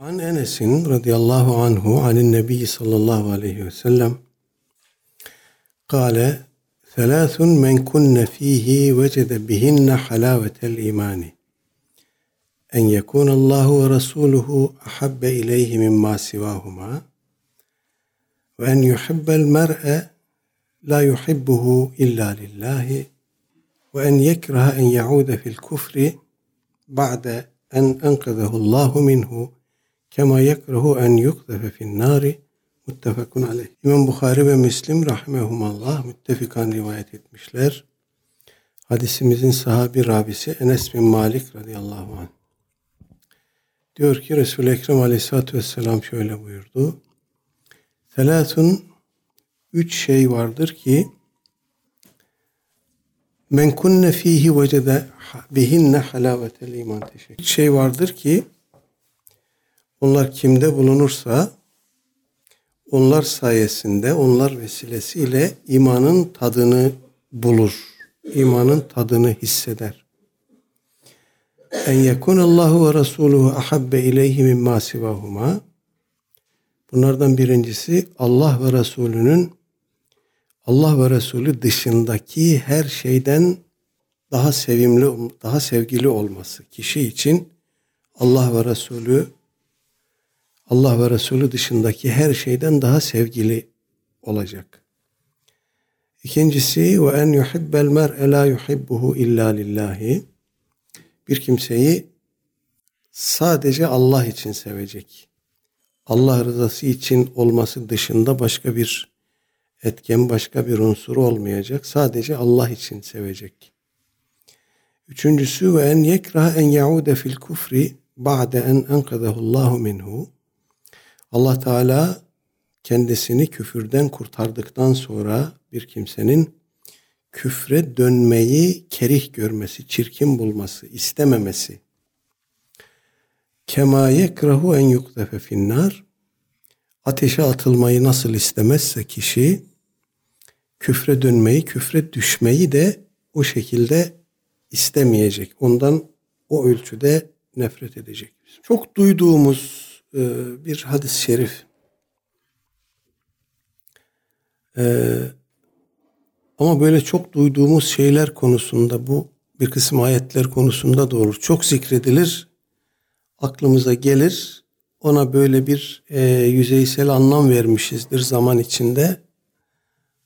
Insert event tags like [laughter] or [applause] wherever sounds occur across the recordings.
عن أنس رضي الله عنه عن النبي صلى الله عليه وسلم قال ثلاث من كن فيه وجد بهن حلاوة الإيمان. أن يكون الله ورسوله أحب إليه مما سواهما. وأن يحب المرء لا يحبه إلا لله. وأن يكره أن يعود في الكفر بعد أن أنقذه الله منه kema yekrehu en yukzefe finnari muttefakun aleyh. İmam Bukhari ve Müslim rahimehumallah müttefikan rivayet etmişler. Hadisimizin sahabi rabisi Enes bin Malik radıyallahu anh. Diyor ki Resul-i Ekrem aleyhissalatü vesselam şöyle buyurdu. Selatun üç şey vardır ki men kunne fihi vecede bihinne halavetel iman teşekkür. Üç şey vardır ki onlar kimde bulunursa onlar sayesinde, onlar vesilesiyle imanın tadını bulur. İmanın tadını hisseder. En yekunallahu ve rasuluhu ahabbe ileyhi mimma sivahuma. Bunlardan birincisi Allah ve Resulünün Allah ve Resulü dışındaki her şeyden daha sevimli, daha sevgili olması. Kişi için Allah ve Resulü Allah ve Resulü dışındaki her şeyden daha sevgili olacak. İkincisi ve en yuhibbel mer'e la yuhibbuhu illa lillahi. Bir kimseyi sadece Allah için sevecek. Allah rızası için olması dışında başka bir etken, başka bir unsur olmayacak. Sadece Allah için sevecek. Üçüncüsü ve en yekrah en yaude fil kufri ba'de en enkadehullahu minhu. Allah Teala kendisini küfürden kurtardıktan sonra bir kimsenin küfre dönmeyi kerih görmesi, çirkin bulması, istememesi. Kema yekrahu en yukdefe finnar. Ateşe atılmayı nasıl istemezse kişi küfre dönmeyi, küfre düşmeyi de o şekilde istemeyecek. Ondan o ölçüde nefret edecek. Çok duyduğumuz bir hadis-i şerif. Ee, ama böyle çok duyduğumuz şeyler konusunda bu bir kısım ayetler konusunda da olur. Çok zikredilir, aklımıza gelir. Ona böyle bir e, yüzeysel anlam vermişizdir zaman içinde.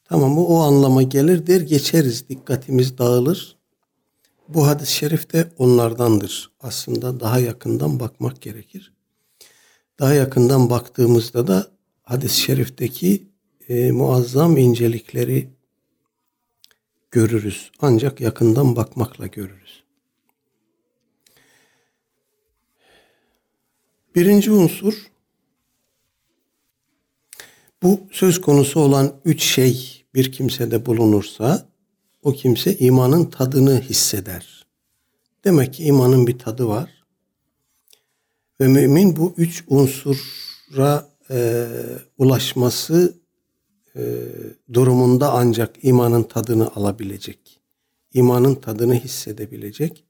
Tamam o anlama gelir der geçeriz. Dikkatimiz dağılır. Bu hadis-i şerif de onlardandır. Aslında daha yakından bakmak gerekir. Daha yakından baktığımızda da hadis-i şerifteki e, muazzam incelikleri görürüz. Ancak yakından bakmakla görürüz. Birinci unsur bu söz konusu olan üç şey bir kimsede bulunursa o kimse imanın tadını hisseder. Demek ki imanın bir tadı var. Ve mümin bu üç unsura e, ulaşması e, durumunda ancak imanın tadını alabilecek. İmanın tadını hissedebilecek.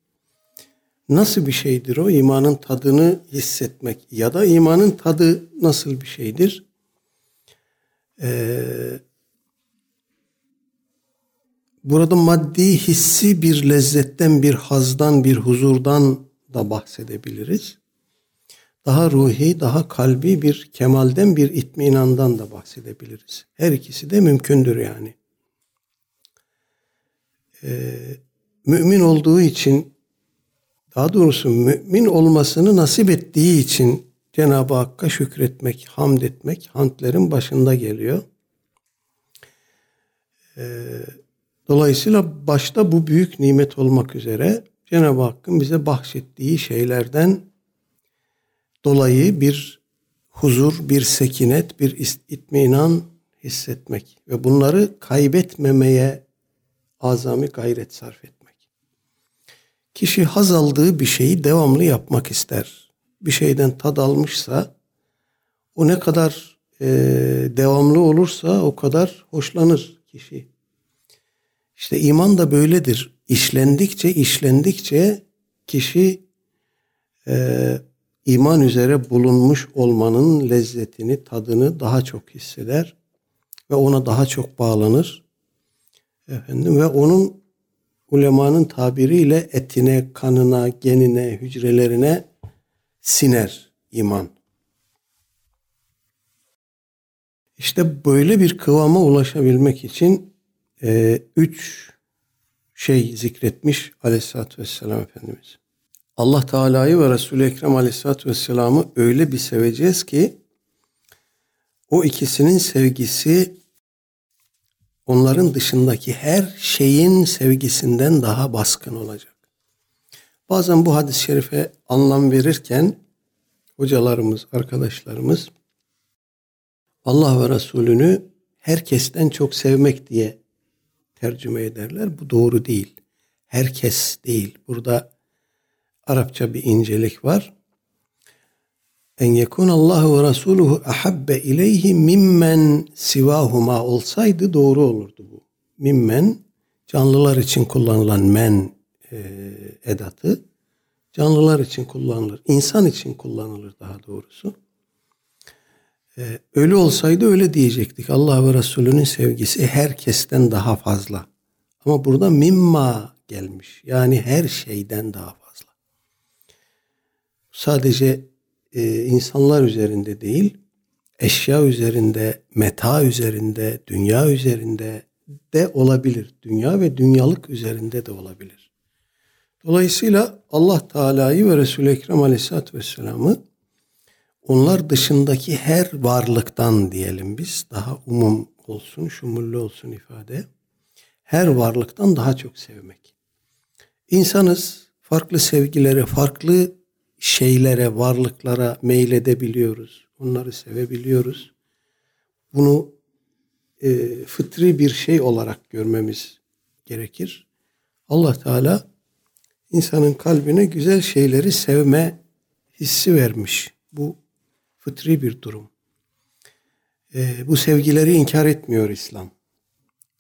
Nasıl bir şeydir o? İmanın tadını hissetmek ya da imanın tadı nasıl bir şeydir? Ee, burada maddi hissi bir lezzetten, bir hazdan, bir huzurdan da bahsedebiliriz. Daha ruhi, daha kalbi bir kemalden, bir itminandan da bahsedebiliriz. Her ikisi de mümkündür yani. Ee, mümin olduğu için, daha doğrusu mümin olmasını nasip ettiği için Cenab-ı Hakk'a şükretmek, hamd etmek, hamdlerin başında geliyor. Ee, dolayısıyla başta bu büyük nimet olmak üzere Cenab-ı Hakk'ın bize bahşettiği şeylerden dolayı bir huzur, bir sekinet, bir itminan hissetmek ve bunları kaybetmemeye azami gayret sarf etmek. Kişi haz aldığı bir şeyi devamlı yapmak ister. Bir şeyden tad almışsa o ne kadar e, devamlı olursa o kadar hoşlanır kişi. İşte iman da böyledir. İşlendikçe işlendikçe kişi e, iman üzere bulunmuş olmanın lezzetini, tadını daha çok hisseder ve ona daha çok bağlanır. Efendim ve onun ulemanın tabiriyle etine, kanına, genine, hücrelerine siner iman. İşte böyle bir kıvama ulaşabilmek için e, üç şey zikretmiş aleyhissalatü vesselam Efendimiz. Allah Teala'yı ve Resul-i Ekrem aleyhissalatü vesselam'ı öyle bir seveceğiz ki o ikisinin sevgisi onların dışındaki her şeyin sevgisinden daha baskın olacak. Bazen bu hadis-i şerife anlam verirken hocalarımız, arkadaşlarımız Allah ve Resulünü herkesten çok sevmek diye tercüme ederler. Bu doğru değil. Herkes değil. Burada Arapça bir incelik var. En yekun Allah ve Resuluhu ahabbe ileyhi mimmen sivahuma olsaydı doğru olurdu bu. Mimmen canlılar için kullanılan men e, edatı canlılar için kullanılır. İnsan için kullanılır daha doğrusu. Ee, öyle olsaydı öyle diyecektik. Allah ve Resulünün sevgisi herkesten daha fazla. Ama burada mimma gelmiş. Yani her şeyden daha fazla. Sadece e, insanlar üzerinde değil, eşya üzerinde, meta üzerinde, dünya üzerinde de olabilir. Dünya ve dünyalık üzerinde de olabilir. Dolayısıyla Allah Teala'yı ve Resul-i Ekrem Aleyhisselatü Vesselam'ı onlar dışındaki her varlıktan diyelim biz daha umum olsun, şumullü olsun ifade. Her varlıktan daha çok sevmek. İnsanız farklı sevgilere, farklı şeylere, varlıklara meyledebiliyoruz. Onları sevebiliyoruz. Bunu e, fıtri bir şey olarak görmemiz gerekir. Allah Teala insanın kalbine güzel şeyleri sevme hissi vermiş. Bu fıtri bir durum. E, bu sevgileri inkar etmiyor İslam.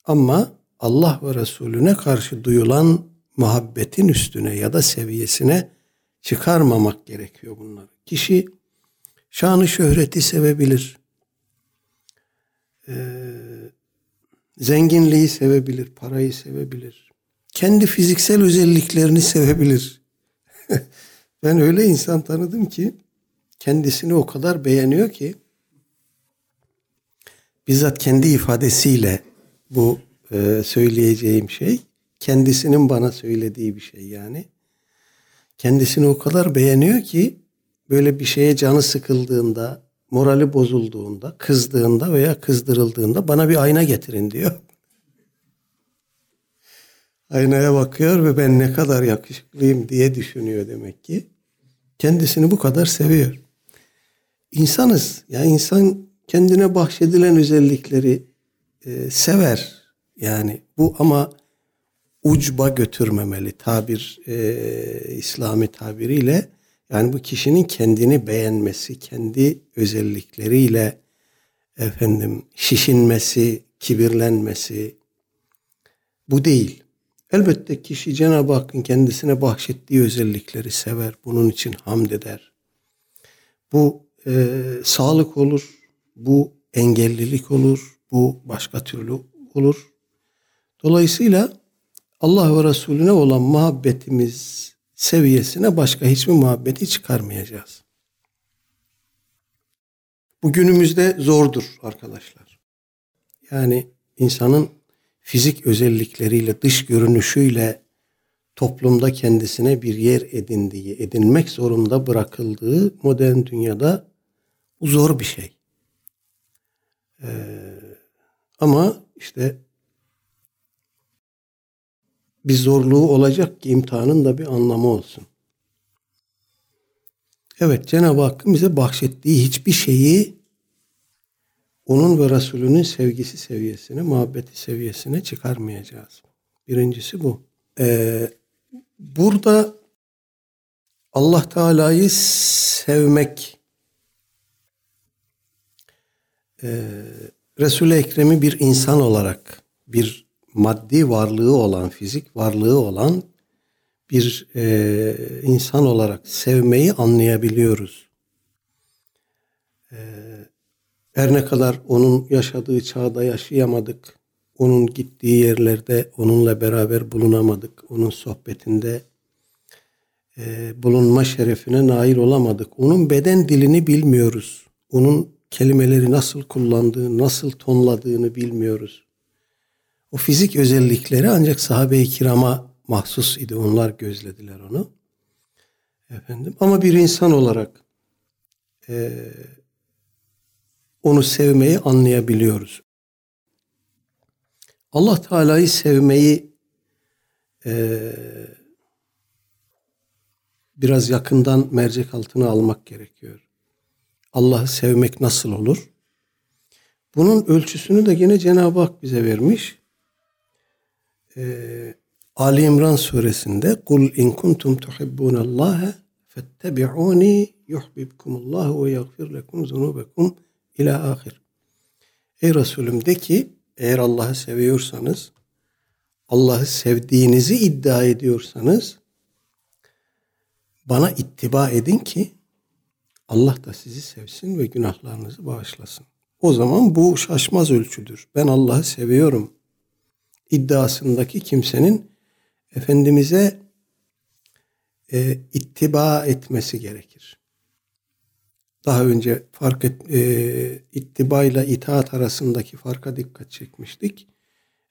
Ama Allah ve Resulüne karşı duyulan muhabbetin üstüne ya da seviyesine çıkarmamak gerekiyor bunları. Kişi şanı şöhreti sevebilir. Ee, zenginliği sevebilir, parayı sevebilir. Kendi fiziksel özelliklerini sevebilir. [laughs] ben öyle insan tanıdım ki kendisini o kadar beğeniyor ki bizzat kendi ifadesiyle bu e, söyleyeceğim şey kendisinin bana söylediği bir şey yani. Kendisini o kadar beğeniyor ki böyle bir şeye canı sıkıldığında, morali bozulduğunda, kızdığında veya kızdırıldığında bana bir ayna getirin diyor. Aynaya bakıyor ve ben ne kadar yakışıklıyım diye düşünüyor demek ki. Kendisini bu kadar seviyor. İnsanız. Yani insan kendine bahşedilen özellikleri e, sever. Yani bu ama ucba götürmemeli tabir e, İslami tabiriyle. Yani bu kişinin kendini beğenmesi, kendi özellikleriyle efendim şişinmesi, kibirlenmesi bu değil. Elbette kişi Cenab-ı Hakk'ın kendisine bahşettiği özellikleri sever. Bunun için hamd eder. Bu e, sağlık olur, bu engellilik olur, bu başka türlü olur. Dolayısıyla Allah ve Resulüne olan muhabbetimiz seviyesine başka hiçbir muhabbeti çıkarmayacağız. Bu günümüzde zordur arkadaşlar. Yani insanın fizik özellikleriyle, dış görünüşüyle toplumda kendisine bir yer edindiği, edinmek zorunda bırakıldığı modern dünyada bu zor bir şey. Ee, ama işte bir zorluğu olacak ki imtihanın da bir anlamı olsun. Evet Cenab-ı Hakk'ın bize bahşettiği hiçbir şeyi onun ve Resulünün sevgisi seviyesine, muhabbeti seviyesine çıkarmayacağız. Birincisi bu. Ee, burada Allah Teala'yı sevmek e, Resul-i Ekrem'i bir insan olarak, bir maddi varlığı olan, fizik varlığı olan bir e, insan olarak sevmeyi anlayabiliyoruz. E, her ne kadar onun yaşadığı çağda yaşayamadık, onun gittiği yerlerde onunla beraber bulunamadık, onun sohbetinde e, bulunma şerefine nail olamadık. Onun beden dilini bilmiyoruz. Onun kelimeleri nasıl kullandığı, nasıl tonladığını bilmiyoruz. O fizik özellikleri ancak sahabe-i kirama mahsus idi. Onlar gözlediler onu. Efendim ama bir insan olarak e, onu sevmeyi anlayabiliyoruz. Allah Teala'yı sevmeyi e, biraz yakından mercek altına almak gerekiyor. Allah'ı sevmek nasıl olur? Bunun ölçüsünü de yine Cenab-ı Hak bize vermiş. Ee, Ali İmran suresinde Kul in kuntum tuhibbunallaha fettebi'uni yuhbibkumullahu ve yaghfir lekum zunubekum ila ahir. Ey Resulüm de ki eğer Allah'ı seviyorsanız Allah'ı sevdiğinizi iddia ediyorsanız bana ittiba edin ki Allah da sizi sevsin ve günahlarınızı bağışlasın. O zaman bu şaşmaz ölçüdür. Ben Allah'ı seviyorum iddiasındaki kimsenin Efendimiz'e e, ittiba etmesi gerekir. Daha önce fark et, e, ittiba ile itaat arasındaki farka dikkat çekmiştik.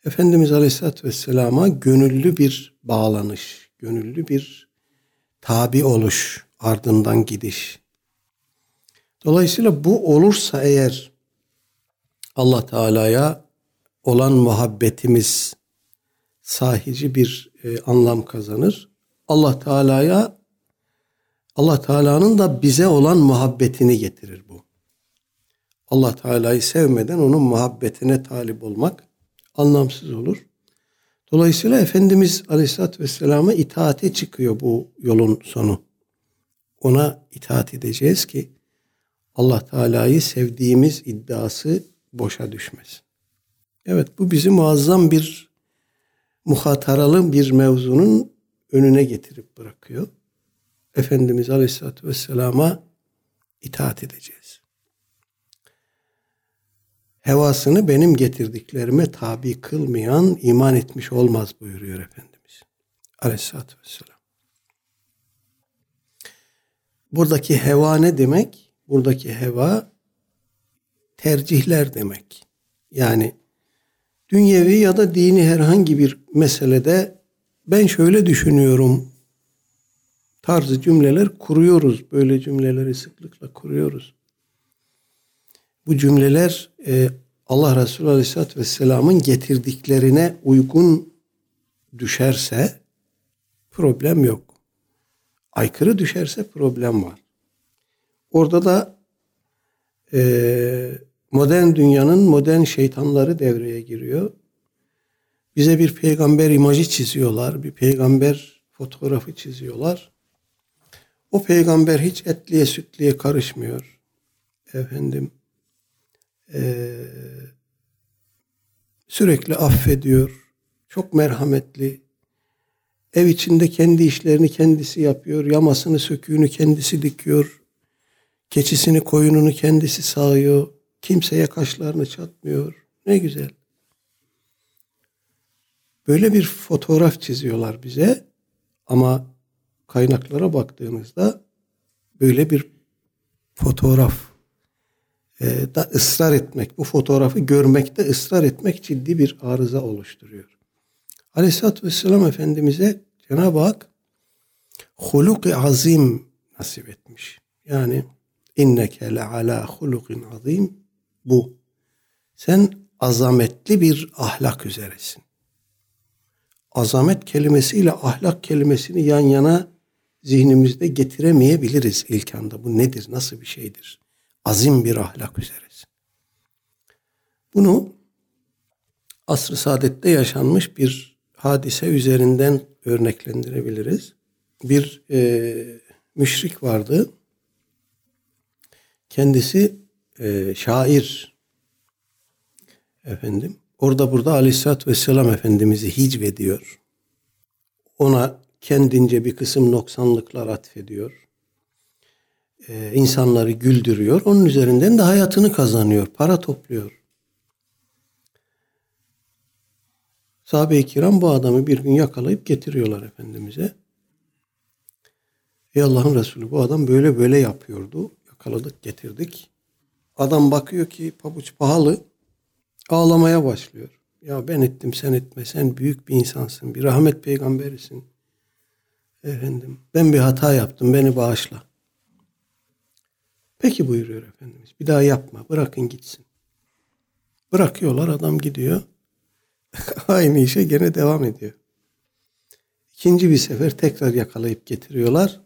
Efendimiz Aleyhisselatü Vesselam'a gönüllü bir bağlanış, gönüllü bir tabi oluş, ardından gidiş. Dolayısıyla bu olursa eğer Allah Teala'ya olan muhabbetimiz sahici bir e, anlam kazanır. Allah Teala'ya Allah Teala'nın da bize olan muhabbetini getirir bu. Allah Teala'yı sevmeden onun muhabbetine talip olmak anlamsız olur. Dolayısıyla Efendimiz Aleyhisselatü Vesselam'a itaate çıkıyor bu yolun sonu. Ona itaat edeceğiz ki Allah Teala'yı sevdiğimiz iddiası boşa düşmesin. Evet bu bizi muazzam bir muhataralı bir mevzunun önüne getirip bırakıyor. Efendimiz Aleyhisselatü Vesselam'a itaat edeceğiz. Hevasını benim getirdiklerime tabi kılmayan iman etmiş olmaz buyuruyor Efendimiz. Aleyhisselatü Vesselam. Buradaki heva ne demek? Buradaki heva tercihler demek. Yani dünyevi ya da dini herhangi bir meselede ben şöyle düşünüyorum tarzı cümleler kuruyoruz. Böyle cümleleri sıklıkla kuruyoruz. Bu cümleler e, Allah Resulü Aleyhisselatü Vesselam'ın getirdiklerine uygun düşerse problem yok. Aykırı düşerse problem var. Orada da e, modern dünyanın modern şeytanları devreye giriyor. Bize bir peygamber imajı çiziyorlar, bir peygamber fotoğrafı çiziyorlar. O peygamber hiç etliye sütliye karışmıyor. Efendim e, sürekli affediyor. Çok merhametli. Ev içinde kendi işlerini kendisi yapıyor. Yamasını söküğünü kendisi dikiyor. Keçisini koyununu kendisi sağıyor. Kimseye kaşlarını çatmıyor. Ne güzel. Böyle bir fotoğraf çiziyorlar bize ama kaynaklara baktığımızda böyle bir fotoğraf e, da ısrar etmek, bu fotoğrafı görmekte ısrar etmek ciddi bir arıza oluşturuyor. Aleyhisselatü Vesselam Efendimiz'e Cenab-ı Hak huluk-i azim nasip etmiş. Yani inneke le ala hulukin azim bu. Sen azametli bir ahlak üzeresin. Azamet kelimesiyle ahlak kelimesini yan yana zihnimizde getiremeyebiliriz ilk anda. Bu nedir, nasıl bir şeydir? Azim bir ahlak üzeresin. Bunu asr-ı saadette yaşanmış bir hadise üzerinden örneklendirebiliriz. Bir e, müşrik vardı. Kendisi e, şair efendim orada burada Aleyhisselatü Vesselam Efendimiz'i hicvediyor. Ona kendince bir kısım noksanlıklar atfediyor. Ee, insanları güldürüyor. Onun üzerinden de hayatını kazanıyor. Para topluyor. Sahabe-i kiram bu adamı bir gün yakalayıp getiriyorlar Efendimiz'e. Ey Allah'ın Resulü bu adam böyle böyle yapıyordu. Yakaladık getirdik. Adam bakıyor ki pabuç pahalı. Ağlamaya başlıyor. Ya ben ettim sen etme. Sen büyük bir insansın. Bir rahmet peygamberisin. Efendim ben bir hata yaptım. Beni bağışla. Peki buyuruyor Efendimiz. Bir daha yapma. Bırakın gitsin. Bırakıyorlar. Adam gidiyor. [laughs] Aynı işe gene devam ediyor. İkinci bir sefer tekrar yakalayıp getiriyorlar.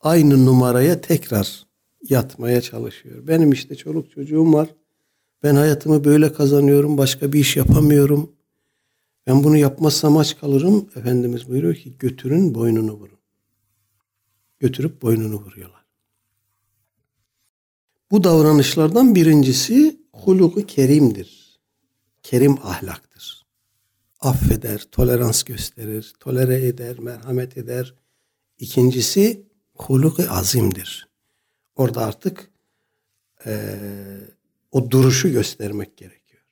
Aynı numaraya tekrar yatmaya çalışıyor. Benim işte çoluk çocuğum var. Ben hayatımı böyle kazanıyorum. Başka bir iş yapamıyorum. Ben bunu yapmazsam aç kalırım. Efendimiz buyuruyor ki götürün boynunu vurun. Götürüp boynunu vuruyorlar. Bu davranışlardan birincisi huluku kerimdir. Kerim ahlaktır. Affeder, tolerans gösterir, tolere eder, merhamet eder. İkincisi huluku azimdir. Orada artık e, o duruşu göstermek gerekiyor.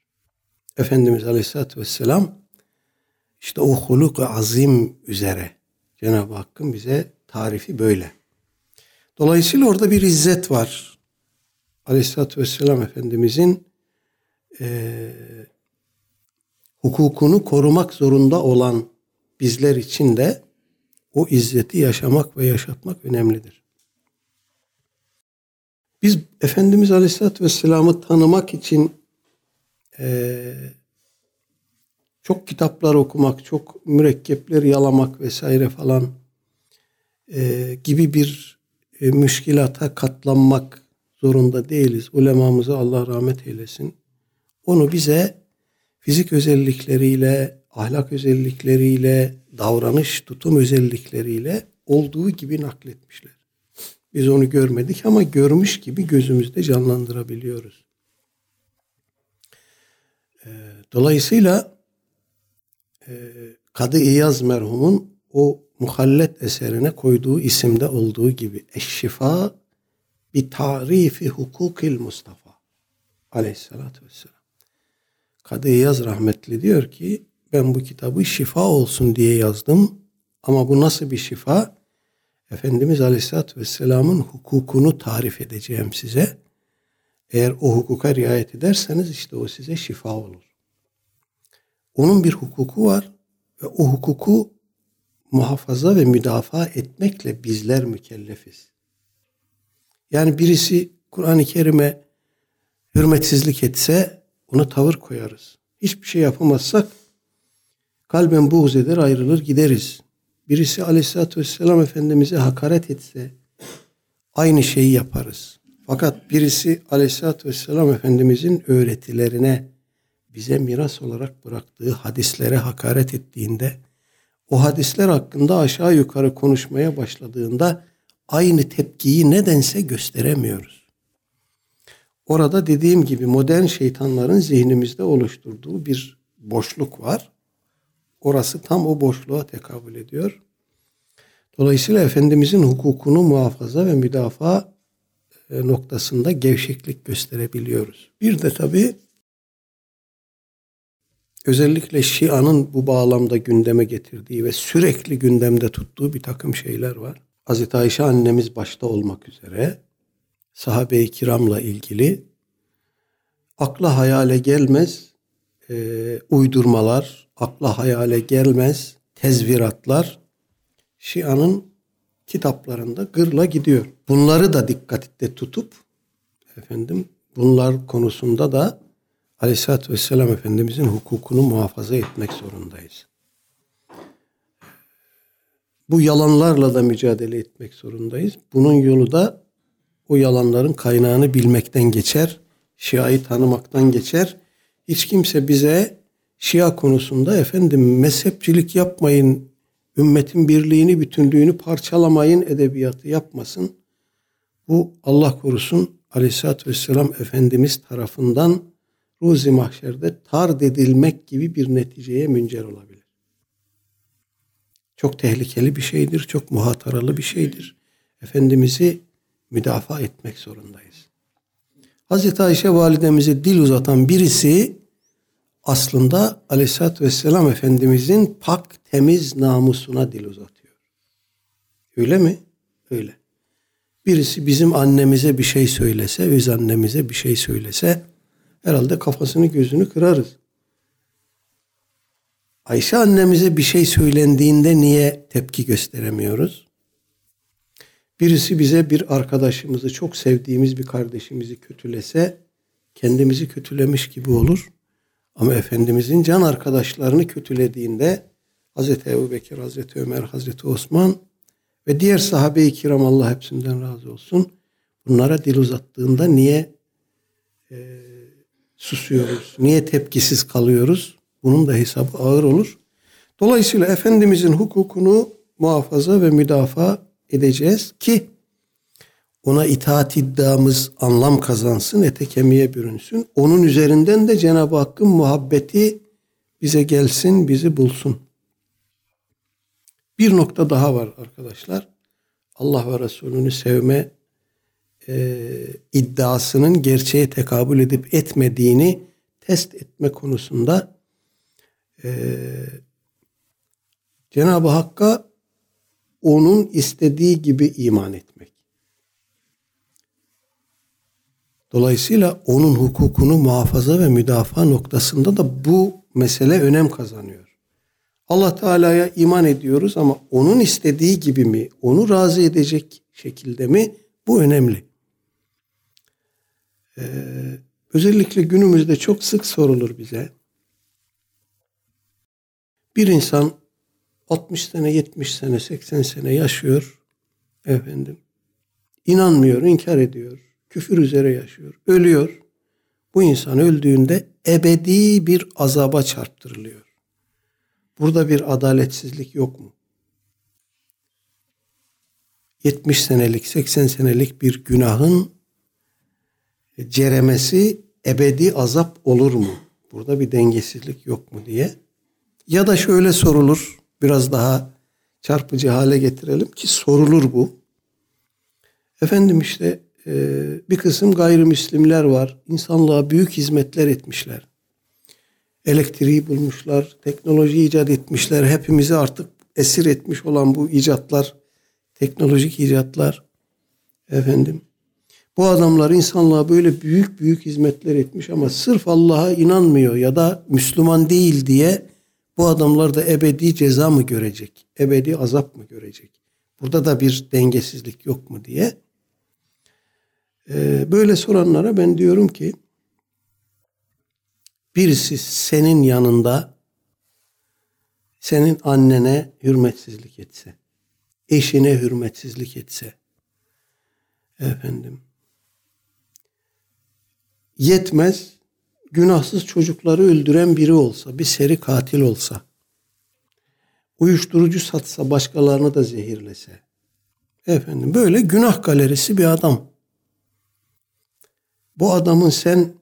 Efendimiz Aleyhisselatü Vesselam işte o huluk azim üzere Cenab-ı Hakk'ın bize tarifi böyle. Dolayısıyla orada bir izzet var. Aleyhisselatü Vesselam Efendimizin e, hukukunu korumak zorunda olan bizler için de o izzeti yaşamak ve yaşatmak önemlidir. Biz Efendimiz Aleyhisselatü Vesselam'ı tanımak için e, çok kitaplar okumak, çok mürekkepler yalamak vesaire falan e, gibi bir e, müşkilata katlanmak zorunda değiliz. Ulemamıza Allah rahmet eylesin. Onu bize fizik özellikleriyle, ahlak özellikleriyle, davranış, tutum özellikleriyle olduğu gibi nakletmişler. Biz onu görmedik ama görmüş gibi gözümüzde canlandırabiliyoruz. Ee, dolayısıyla e, Kadı İyaz merhumun o muhallet eserine koyduğu isimde olduğu gibi Eşşifa bir tarifi hukukil Mustafa aleyhissalatü vesselam. Kadı İyaz rahmetli diyor ki ben bu kitabı şifa olsun diye yazdım ama bu nasıl bir şifa? Efendimiz Aleyhisselatü Vesselam'ın hukukunu tarif edeceğim size. Eğer o hukuka riayet ederseniz işte o size şifa olur. Onun bir hukuku var ve o hukuku muhafaza ve müdafaa etmekle bizler mükellefiz. Yani birisi Kur'an-ı Kerim'e hürmetsizlik etse ona tavır koyarız. Hiçbir şey yapamazsak kalben buğz eder ayrılır gideriz birisi aleyhissalatü vesselam Efendimiz'e hakaret etse aynı şeyi yaparız. Fakat birisi aleyhissalatü vesselam Efendimiz'in öğretilerine bize miras olarak bıraktığı hadislere hakaret ettiğinde o hadisler hakkında aşağı yukarı konuşmaya başladığında aynı tepkiyi nedense gösteremiyoruz. Orada dediğim gibi modern şeytanların zihnimizde oluşturduğu bir boşluk var. Orası tam o boşluğa tekabül ediyor. Dolayısıyla Efendimizin hukukunu muhafaza ve müdafaa e, noktasında gevşeklik gösterebiliyoruz. Bir de tabi özellikle Şia'nın bu bağlamda gündeme getirdiği ve sürekli gündemde tuttuğu bir takım şeyler var. Hazreti Ayşe annemiz başta olmak üzere sahabe-i kiramla ilgili akla hayale gelmez e, uydurmalar, akla hayale gelmez tezviratlar Şia'nın kitaplarında gırla gidiyor. Bunları da dikkatte tutup efendim bunlar konusunda da Aleyhisselatü Vesselam Efendimizin hukukunu muhafaza etmek zorundayız. Bu yalanlarla da mücadele etmek zorundayız. Bunun yolu da o yalanların kaynağını bilmekten geçer. Şia'yı tanımaktan geçer. Hiç kimse bize Şia konusunda efendim mezhepçilik yapmayın, ümmetin birliğini, bütünlüğünü parçalamayın edebiyatı yapmasın. Bu Allah korusun Aleyhisselatü Vesselam Efendimiz tarafından ruzi mahşerde tard edilmek gibi bir neticeye müncer olabilir. çok tehlikeli bir şeydir, çok muhataralı bir şeydir. Efendimiz'i müdafaa etmek zorundayız. Hazreti Ayşe validemize dil uzatan birisi aslında aleyhissalatü vesselam Efendimizin pak, temiz namusuna dil uzatıyor. Öyle mi? Öyle. Birisi bizim annemize bir şey söylese, öz annemize bir şey söylese herhalde kafasını gözünü kırarız. Ayşe annemize bir şey söylendiğinde niye tepki gösteremiyoruz? Birisi bize bir arkadaşımızı, çok sevdiğimiz bir kardeşimizi kötülese kendimizi kötülemiş gibi olur. Ama Efendimizin can arkadaşlarını kötülediğinde Hazreti Ebu Bekir, Hazreti Ömer, Hazreti Osman ve diğer sahabe-i kiram Allah hepsinden razı olsun. Bunlara dil uzattığında niye e, susuyoruz? Niye tepkisiz kalıyoruz? Bunun da hesabı ağır olur. Dolayısıyla Efendimizin hukukunu muhafaza ve müdafaa edeceğiz ki ona itaat iddiamız anlam kazansın, ete kemiğe bürünsün. Onun üzerinden de Cenab-ı Hakk'ın muhabbeti bize gelsin, bizi bulsun. Bir nokta daha var arkadaşlar. Allah ve Resulünü sevme e, iddiasının gerçeğe tekabül edip etmediğini test etme konusunda e, Cenab-ı Hakk'a onun istediği gibi iman etmek. Dolayısıyla onun hukukunu muhafaza ve müdafaa noktasında da bu mesele önem kazanıyor. Allah Teala'ya iman ediyoruz ama onun istediği gibi mi, onu razı edecek şekilde mi? Bu önemli. Ee, özellikle günümüzde çok sık sorulur bize. Bir insan 60 sene, 70 sene, 80 sene yaşıyor efendim. İnanmıyor, inkar ediyor. Küfür üzere yaşıyor. Ölüyor. Bu insan öldüğünde ebedi bir azaba çarptırılıyor. Burada bir adaletsizlik yok mu? 70 senelik, 80 senelik bir günahın ceremesi ebedi azap olur mu? Burada bir dengesizlik yok mu diye. Ya da şöyle sorulur, biraz daha çarpıcı hale getirelim ki sorulur bu. Efendim işte bir kısım gayrimüslimler var. İnsanlığa büyük hizmetler etmişler. Elektriği bulmuşlar, teknoloji icat etmişler. Hepimizi artık esir etmiş olan bu icatlar, teknolojik icatlar. Efendim bu adamlar insanlığa böyle büyük büyük hizmetler etmiş ama sırf Allah'a inanmıyor ya da Müslüman değil diye bu adamlar da ebedi ceza mı görecek? Ebedi azap mı görecek? Burada da bir dengesizlik yok mu diye. Ee, böyle soranlara ben diyorum ki birisi senin yanında senin annene hürmetsizlik etse, eşine hürmetsizlik etse, efendim, yetmez, günahsız çocukları öldüren biri olsa, bir seri katil olsa, uyuşturucu satsa, başkalarını da zehirlese, efendim böyle günah galerisi bir adam. Bu adamın sen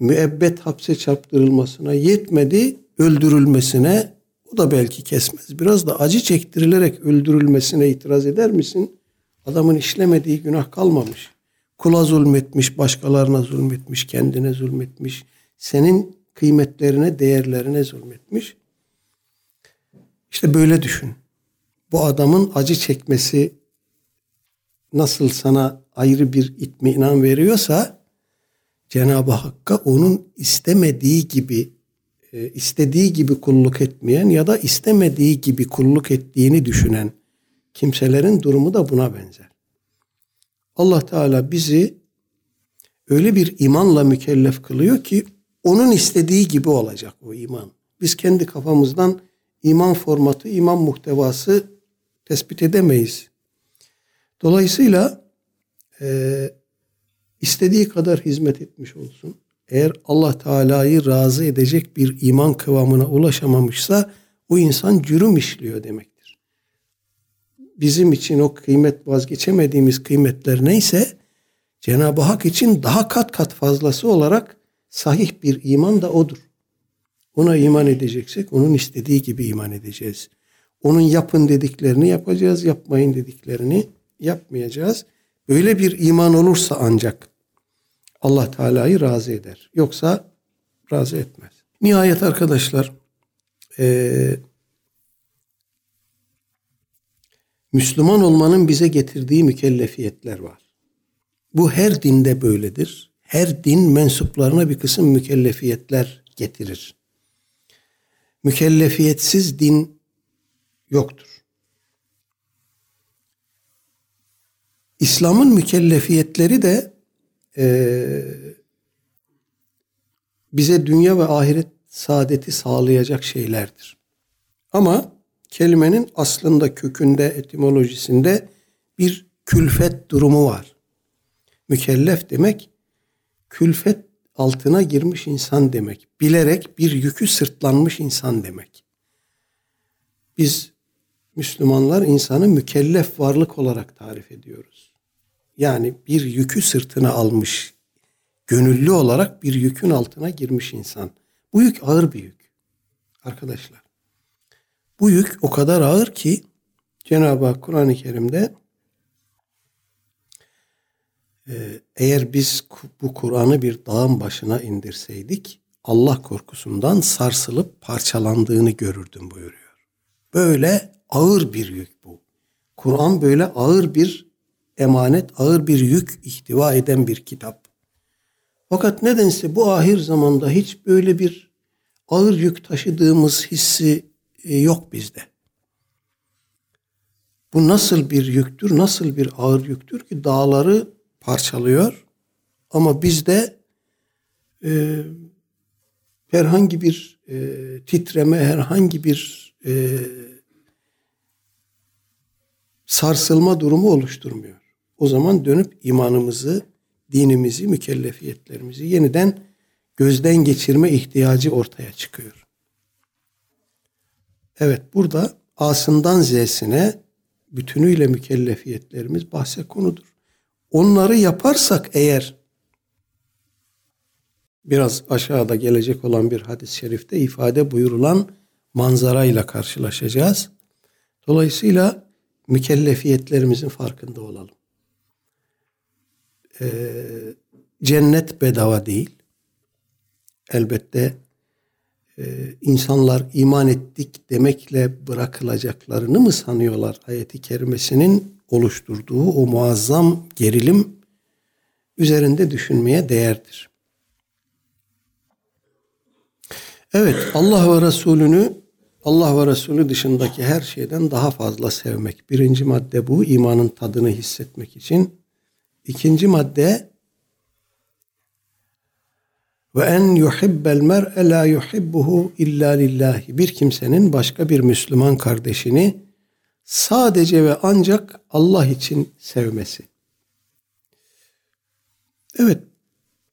müebbet hapse çarptırılmasına yetmedi, öldürülmesine o da belki kesmez. Biraz da acı çektirilerek öldürülmesine itiraz eder misin? Adamın işlemediği günah kalmamış. Kula zulmetmiş, başkalarına zulmetmiş, kendine zulmetmiş. Senin kıymetlerine, değerlerine zulmetmiş. İşte böyle düşün. Bu adamın acı çekmesi nasıl sana ayrı bir itminan veriyorsa Cenab-ı Hakk'a onun istemediği gibi e, istediği gibi kulluk etmeyen ya da istemediği gibi kulluk ettiğini düşünen kimselerin durumu da buna benzer. Allah Teala bizi öyle bir imanla mükellef kılıyor ki onun istediği gibi olacak o iman. Biz kendi kafamızdan iman formatı, iman muhtevası tespit edemeyiz. Dolayısıyla e, istediği kadar hizmet etmiş olsun. Eğer Allah Teala'yı razı edecek bir iman kıvamına ulaşamamışsa o insan cürüm işliyor demektir. Bizim için o kıymet vazgeçemediğimiz kıymetler neyse Cenab-ı Hak için daha kat kat fazlası olarak sahih bir iman da odur. Ona iman edeceksek onun istediği gibi iman edeceğiz. Onun yapın dediklerini yapacağız, yapmayın dediklerini yapmayacağız. Böyle bir iman olursa ancak Allah Teala'yı razı eder. Yoksa razı etmez. Nihayet arkadaşlar e, Müslüman olmanın bize getirdiği mükellefiyetler var. Bu her dinde böyledir. Her din mensuplarına bir kısım mükellefiyetler getirir. Mükellefiyetsiz din yoktur. İslam'ın mükellefiyetleri de e, bize dünya ve ahiret saadeti sağlayacak şeylerdir. Ama kelimenin aslında kökünde, etimolojisinde bir külfet durumu var. Mükellef demek külfet altına girmiş insan demek. Bilerek bir yükü sırtlanmış insan demek. Biz Müslümanlar insanı mükellef varlık olarak tarif ediyoruz. Yani bir yükü sırtına almış, gönüllü olarak bir yükün altına girmiş insan. Bu yük ağır bir yük. Arkadaşlar. Bu yük o kadar ağır ki Cenab-ı Hak Kur'an-ı Kerim'de e, eğer biz bu Kur'an'ı bir dağın başına indirseydik Allah korkusundan sarsılıp parçalandığını görürdüm buyuruyor. Böyle ağır bir yük bu. Kur'an böyle ağır bir emanet, ağır bir yük ihtiva eden bir kitap. Fakat nedense bu ahir zamanda hiç böyle bir ağır yük taşıdığımız hissi e, yok bizde. Bu nasıl bir yüktür, nasıl bir ağır yüktür ki dağları parçalıyor ama bizde e, herhangi bir e, titreme, herhangi bir e, sarsılma durumu oluşturmuyor. O zaman dönüp imanımızı, dinimizi, mükellefiyetlerimizi yeniden gözden geçirme ihtiyacı ortaya çıkıyor. Evet burada A'sından Z'sine bütünüyle mükellefiyetlerimiz bahse konudur. Onları yaparsak eğer biraz aşağıda gelecek olan bir hadis-i şerifte ifade buyurulan manzarayla karşılaşacağız. Dolayısıyla mükellefiyetlerimizin farkında olalım. Ee, cennet bedava değil. Elbette e, insanlar iman ettik demekle bırakılacaklarını mı sanıyorlar? Ayeti kerimesinin oluşturduğu o muazzam gerilim üzerinde düşünmeye değerdir. Evet Allah ve Resulünü Allah ve Resulü dışındaki her şeyden daha fazla sevmek. Birinci madde bu imanın tadını hissetmek için. İkinci madde ve en yuhibbel mer'e la yuhibbuhu illa lillahi. Bir kimsenin başka bir Müslüman kardeşini sadece ve ancak Allah için sevmesi. Evet,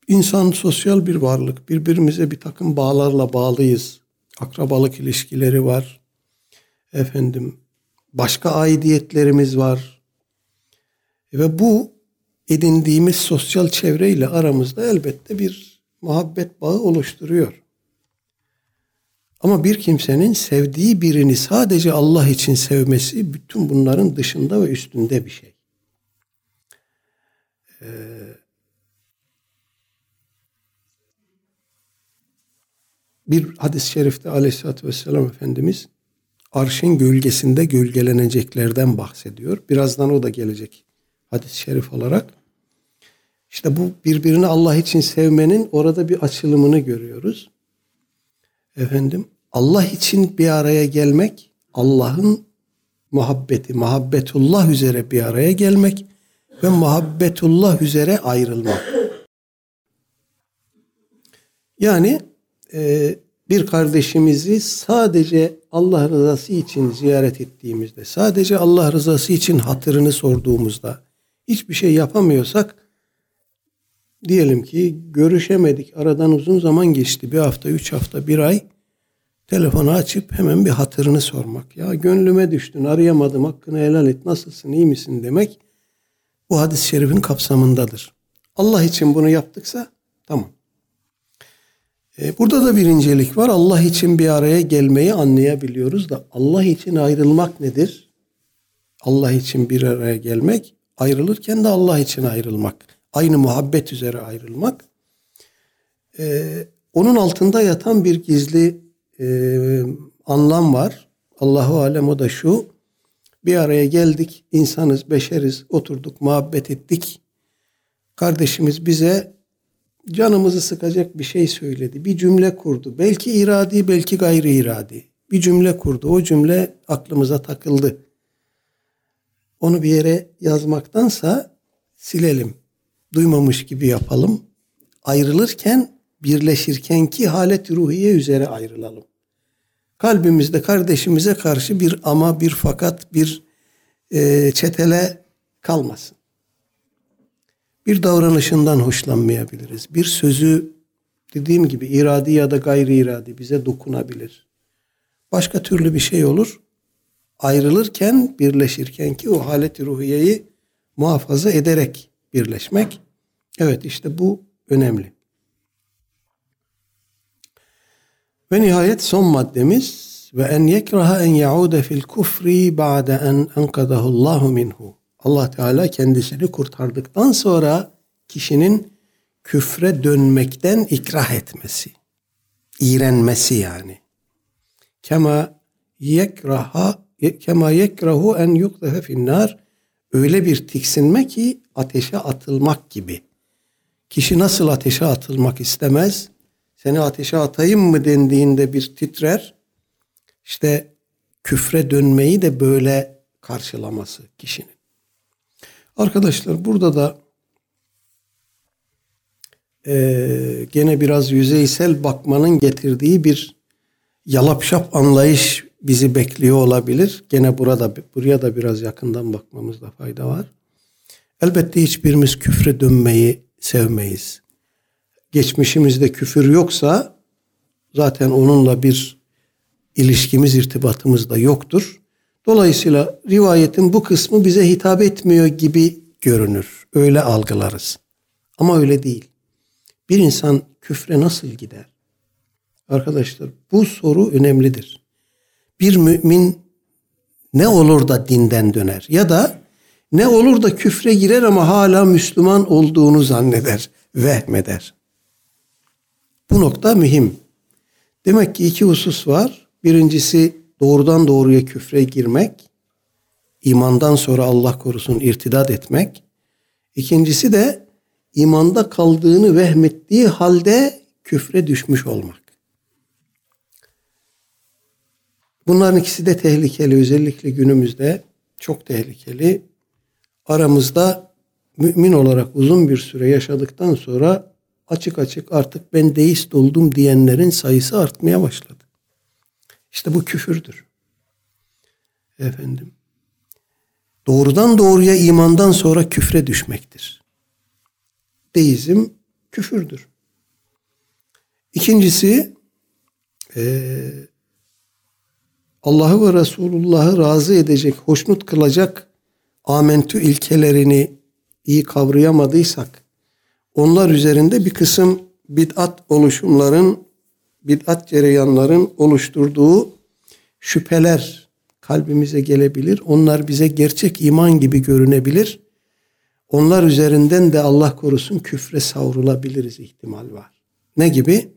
insan sosyal bir varlık. Birbirimize bir takım bağlarla bağlıyız. Akrabalık ilişkileri var. Efendim, başka aidiyetlerimiz var. Ve bu edindiğimiz sosyal çevreyle aramızda elbette bir muhabbet bağı oluşturuyor. Ama bir kimsenin sevdiği birini sadece Allah için sevmesi bütün bunların dışında ve üstünde bir şey. Ee, bir hadis-i şerifte aleyhissalatü vesselam Efendimiz arşın gölgesinde gölgeleneceklerden bahsediyor. Birazdan o da gelecek hadis-i şerif olarak. İşte bu birbirini Allah için sevmenin orada bir açılımını görüyoruz. Efendim Allah için bir araya gelmek, Allah'ın muhabbeti, muhabbetullah üzere bir araya gelmek ve muhabbetullah üzere ayrılmak. Yani e, bir kardeşimizi sadece Allah rızası için ziyaret ettiğimizde, sadece Allah rızası için hatırını sorduğumuzda, hiçbir şey yapamıyorsak, diyelim ki görüşemedik, aradan uzun zaman geçti, bir hafta, üç hafta, bir ay, telefonu açıp hemen bir hatırını sormak. Ya gönlüme düştün, arayamadım, hakkını helal et, nasılsın, iyi misin demek, bu hadis-i şerifin kapsamındadır. Allah için bunu yaptıksa, tamam. E, burada da bir incelik var. Allah için bir araya gelmeyi anlayabiliyoruz da Allah için ayrılmak nedir? Allah için bir araya gelmek, ayrılırken de Allah için ayrılmak. Aynı muhabbet üzere ayrılmak. Ee, onun altında yatan bir gizli e, anlam var. Allahu alem o da şu. Bir araya geldik, insanız, beşeriz, oturduk, muhabbet ettik. Kardeşimiz bize canımızı sıkacak bir şey söyledi. Bir cümle kurdu. Belki iradi, belki gayri iradi. Bir cümle kurdu. O cümle aklımıza takıldı. Onu bir yere yazmaktansa silelim. Duymamış gibi yapalım. Ayrılırken, birleşirken ki halet ruhiye üzere ayrılalım. Kalbimizde kardeşimize karşı bir ama, bir fakat, bir e, çetele kalmasın bir davranışından hoşlanmayabiliriz. Bir sözü dediğim gibi iradi ya da gayri iradi bize dokunabilir. Başka türlü bir şey olur. Ayrılırken, birleşirken ki o haleti ruhiyeyi muhafaza ederek birleşmek. Evet işte bu önemli. Ve nihayet son maddemiz ve en yekraha en yaude fil kufri ba'de en enkadahu Allahu minhu. Allah Teala kendisini kurtardıktan sonra kişinin küfre dönmekten ikrah etmesi. iğrenmesi yani. Kema yekraha kema yekrahu en yukdefe finnar öyle bir tiksinme ki ateşe atılmak gibi. Kişi nasıl ateşe atılmak istemez? Seni ateşe atayım mı dendiğinde bir titrer. İşte küfre dönmeyi de böyle karşılaması kişinin. Arkadaşlar burada da e, gene biraz yüzeysel bakmanın getirdiği bir yalapşap anlayış bizi bekliyor olabilir. Gene burada buraya da biraz yakından bakmamızda fayda var. Elbette hiçbirimiz küfre dönmeyi sevmeyiz. Geçmişimizde küfür yoksa zaten onunla bir ilişkimiz, irtibatımız da yoktur. Dolayısıyla rivayetin bu kısmı bize hitap etmiyor gibi görünür. Öyle algılarız. Ama öyle değil. Bir insan küfre nasıl gider? Arkadaşlar bu soru önemlidir. Bir mümin ne olur da dinden döner ya da ne olur da küfre girer ama hala Müslüman olduğunu zanneder, vehmeder. Bu nokta mühim. Demek ki iki husus var. Birincisi doğrudan doğruya küfre girmek, imandan sonra Allah korusun irtidat etmek. İkincisi de imanda kaldığını vehmettiği halde küfre düşmüş olmak. Bunların ikisi de tehlikeli. Özellikle günümüzde çok tehlikeli. Aramızda mümin olarak uzun bir süre yaşadıktan sonra açık açık artık ben deist oldum diyenlerin sayısı artmaya başladı. İşte bu küfürdür. Efendim. Doğrudan doğruya imandan sonra küfre düşmektir. Deizm küfürdür. İkincisi e, Allah'ı ve Resulullah'ı razı edecek, hoşnut kılacak amentü ilkelerini iyi kavrayamadıysak onlar üzerinde bir kısım bid'at oluşumların bid'at cereyanların oluşturduğu şüpheler kalbimize gelebilir. Onlar bize gerçek iman gibi görünebilir. Onlar üzerinden de Allah korusun küfre savrulabiliriz ihtimal var. Ne gibi?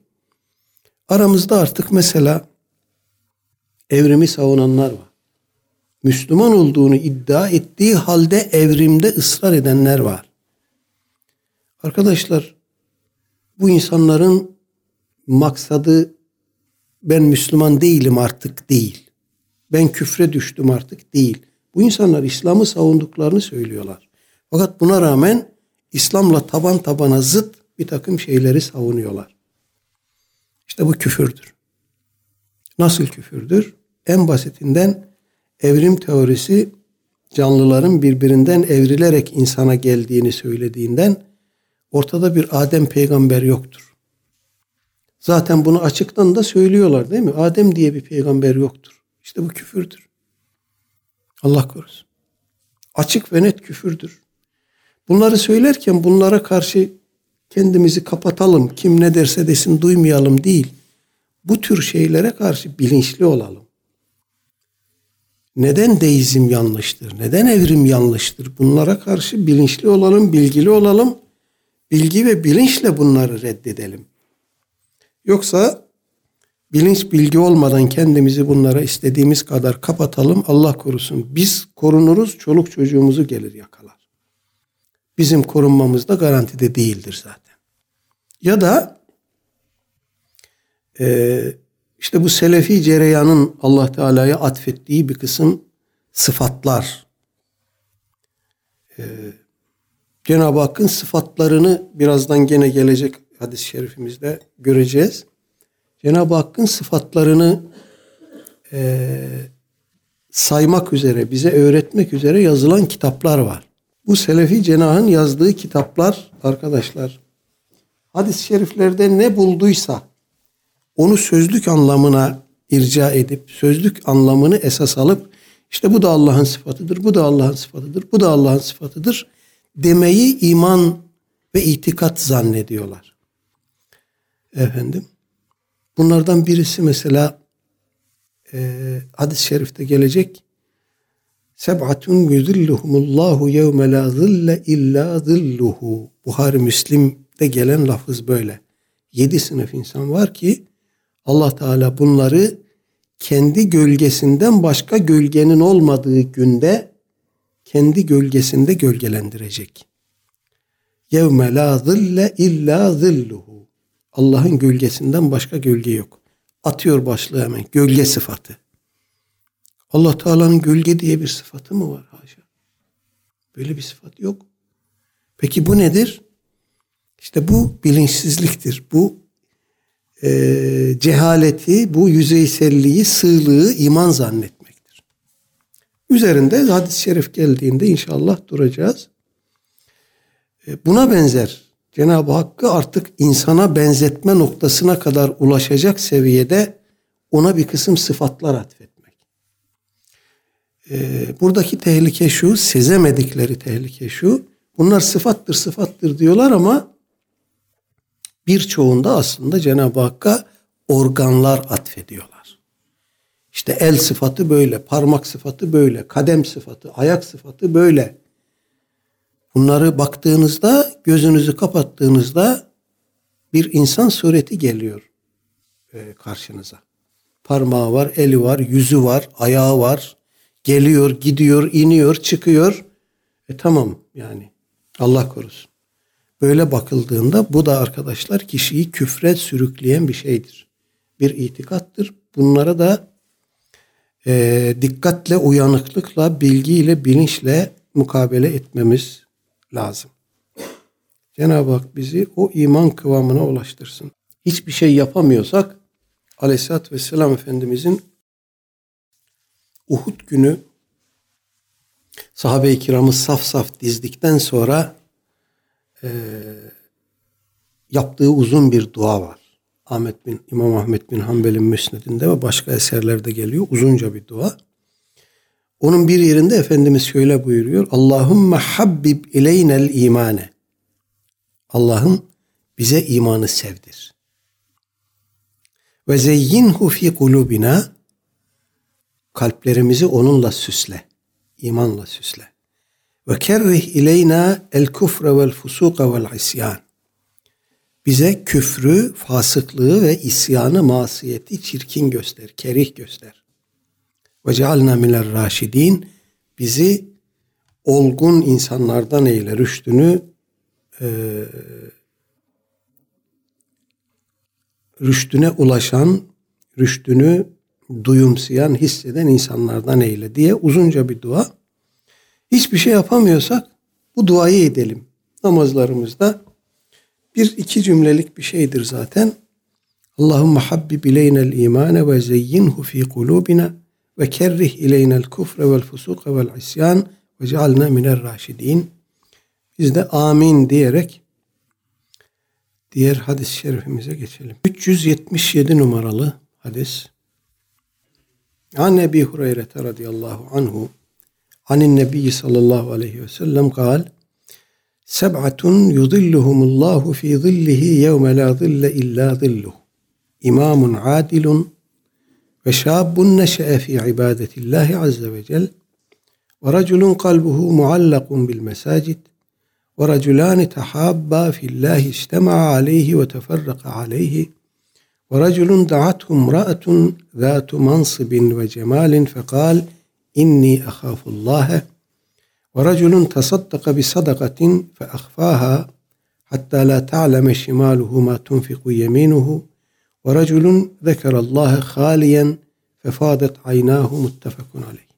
Aramızda artık mesela evrimi savunanlar var. Müslüman olduğunu iddia ettiği halde evrimde ısrar edenler var. Arkadaşlar bu insanların maksadı ben Müslüman değilim artık değil. Ben küfre düştüm artık değil. Bu insanlar İslam'ı savunduklarını söylüyorlar. Fakat buna rağmen İslam'la taban tabana zıt bir takım şeyleri savunuyorlar. İşte bu küfürdür. Nasıl küfürdür? En basitinden evrim teorisi canlıların birbirinden evrilerek insana geldiğini söylediğinden ortada bir Adem peygamber yoktur. Zaten bunu açıktan da söylüyorlar değil mi? Adem diye bir peygamber yoktur. İşte bu küfürdür. Allah korusun. Açık ve net küfürdür. Bunları söylerken bunlara karşı kendimizi kapatalım, kim ne derse desin duymayalım değil. Bu tür şeylere karşı bilinçli olalım. Neden deizm yanlıştır? Neden evrim yanlıştır? Bunlara karşı bilinçli olalım, bilgili olalım. Bilgi ve bilinçle bunları reddedelim. Yoksa bilinç bilgi olmadan kendimizi bunlara istediğimiz kadar kapatalım. Allah korusun. Biz korunuruz, çoluk çocuğumuzu gelir yakalar. Bizim korunmamız da garantide değildir zaten. Ya da e, işte bu selefi cereyanın Allah Teala'ya atfettiği bir kısım sıfatlar. Ee, Cenab-ı Hakk'ın sıfatlarını birazdan gene gelecek hadis-i şerifimizde göreceğiz. Cenab-ı Hakk'ın sıfatlarını e, saymak üzere, bize öğretmek üzere yazılan kitaplar var. Bu Selefi Cenah'ın yazdığı kitaplar arkadaşlar hadis-i şeriflerde ne bulduysa onu sözlük anlamına irca edip sözlük anlamını esas alıp işte bu da Allah'ın sıfatıdır, bu da Allah'ın sıfatıdır, bu da Allah'ın sıfatıdır demeyi iman ve itikat zannediyorlar. Efendim. Bunlardan birisi mesela e, hadis-i şerifte gelecek. Seb'atun yuzilluhumullahu yevme la zille illa zilluhu. Buhari Müslim'de gelen lafız böyle. Yedi sınıf insan var ki Allah Teala bunları kendi gölgesinden başka gölgenin olmadığı günde kendi gölgesinde gölgelendirecek. Yevme la zille illa zilluhu. Allah'ın gölgesinden başka gölge yok. Atıyor başlığı hemen. Gölge sıfatı. Allah Teala'nın gölge diye bir sıfatı mı var? Haşa. Böyle bir sıfat yok. Peki bu nedir? İşte bu bilinçsizliktir. Bu e, cehaleti, bu yüzeyselliği, sığlığı iman zannetmektir. Üzerinde hadis-i şerif geldiğinde inşallah duracağız. E, buna benzer Cenab-ı Hakk'ı artık insana benzetme noktasına kadar ulaşacak seviyede ona bir kısım sıfatlar atfetmek. E, buradaki tehlike şu, sezemedikleri tehlike şu. Bunlar sıfattır, sıfattır diyorlar ama birçoğunda aslında Cenab-ı Hakk'a organlar atfediyorlar. İşte el sıfatı böyle, parmak sıfatı böyle, kadem sıfatı, ayak sıfatı böyle. Bunları baktığınızda, gözünüzü kapattığınızda bir insan sureti geliyor e, karşınıza. Parmağı var, eli var, yüzü var, ayağı var. Geliyor, gidiyor, iniyor, çıkıyor. E tamam yani. Allah korusun. Böyle bakıldığında bu da arkadaşlar kişiyi küfre sürükleyen bir şeydir. Bir itikattır. Bunlara da e, dikkatle, uyanıklıkla, bilgiyle, bilinçle mukabele etmemiz lazım. Cenab-ı Hak bizi o iman kıvamına ulaştırsın. Hiçbir şey yapamıyorsak Aleyhisselatü Vesselam Efendimizin Uhud günü sahabe-i kiramı saf saf dizdikten sonra e, yaptığı uzun bir dua var. Ahmet bin İmam Ahmet bin Hanbel'in müsnedinde ve başka eserlerde geliyor uzunca bir dua. Onun bir yerinde Efendimiz şöyle buyuruyor. Allahümme habbib ileynel imane. Allah'ım bize imanı sevdir. Ve zeyyinhu fi kulubina. Kalplerimizi onunla süsle. imanla süsle. Ve kerrih ileyna el kufre vel fusuka vel isyan. Bize küfrü, fasıklığı ve isyanı, masiyeti çirkin göster, kerih göster. Ve cealna minel raşidin. Bizi olgun insanlardan eyle, rüştünü e, rüştüne ulaşan, rüştünü duyumsayan, hisseden insanlardan eyle diye uzunca bir dua. Hiçbir şey yapamıyorsak bu duayı edelim. Namazlarımızda bir iki cümlelik bir şeydir zaten. Allahümme habbib ileynel imane ve zeyyinhu fi kulubina ve kerrih ileynel kufre vel fusuka vel isyan ve cealna minel raşidin. Biz de amin diyerek diğer hadis-i şerifimize geçelim. 377 numaralı hadis. An Ebi Hureyre radıyallahu anhu anin Nebi sallallahu aleyhi ve sellem kal Seb'atun yudilluhumullahu fi zillihi yevme la zille illa zilluh. İmamun adilun ve şabun neşe'e fi ibadetillahi azze ve cel. Ve raculun kalbuhu muallakun bil mesacid. Ve raculani tehabba fillahi istema'a aleyhi ve teferraka aleyhi. Ve raculun da'athu imra'atun inni ahafullâhe ve raculun tasaddaka bi sadakatin fe ahfaha hatta la ta'leme şimaluhu ma tunfiku yeminuhu ve raculun zekerallaha haliyen fefadet aynahu muttefakun aleyh.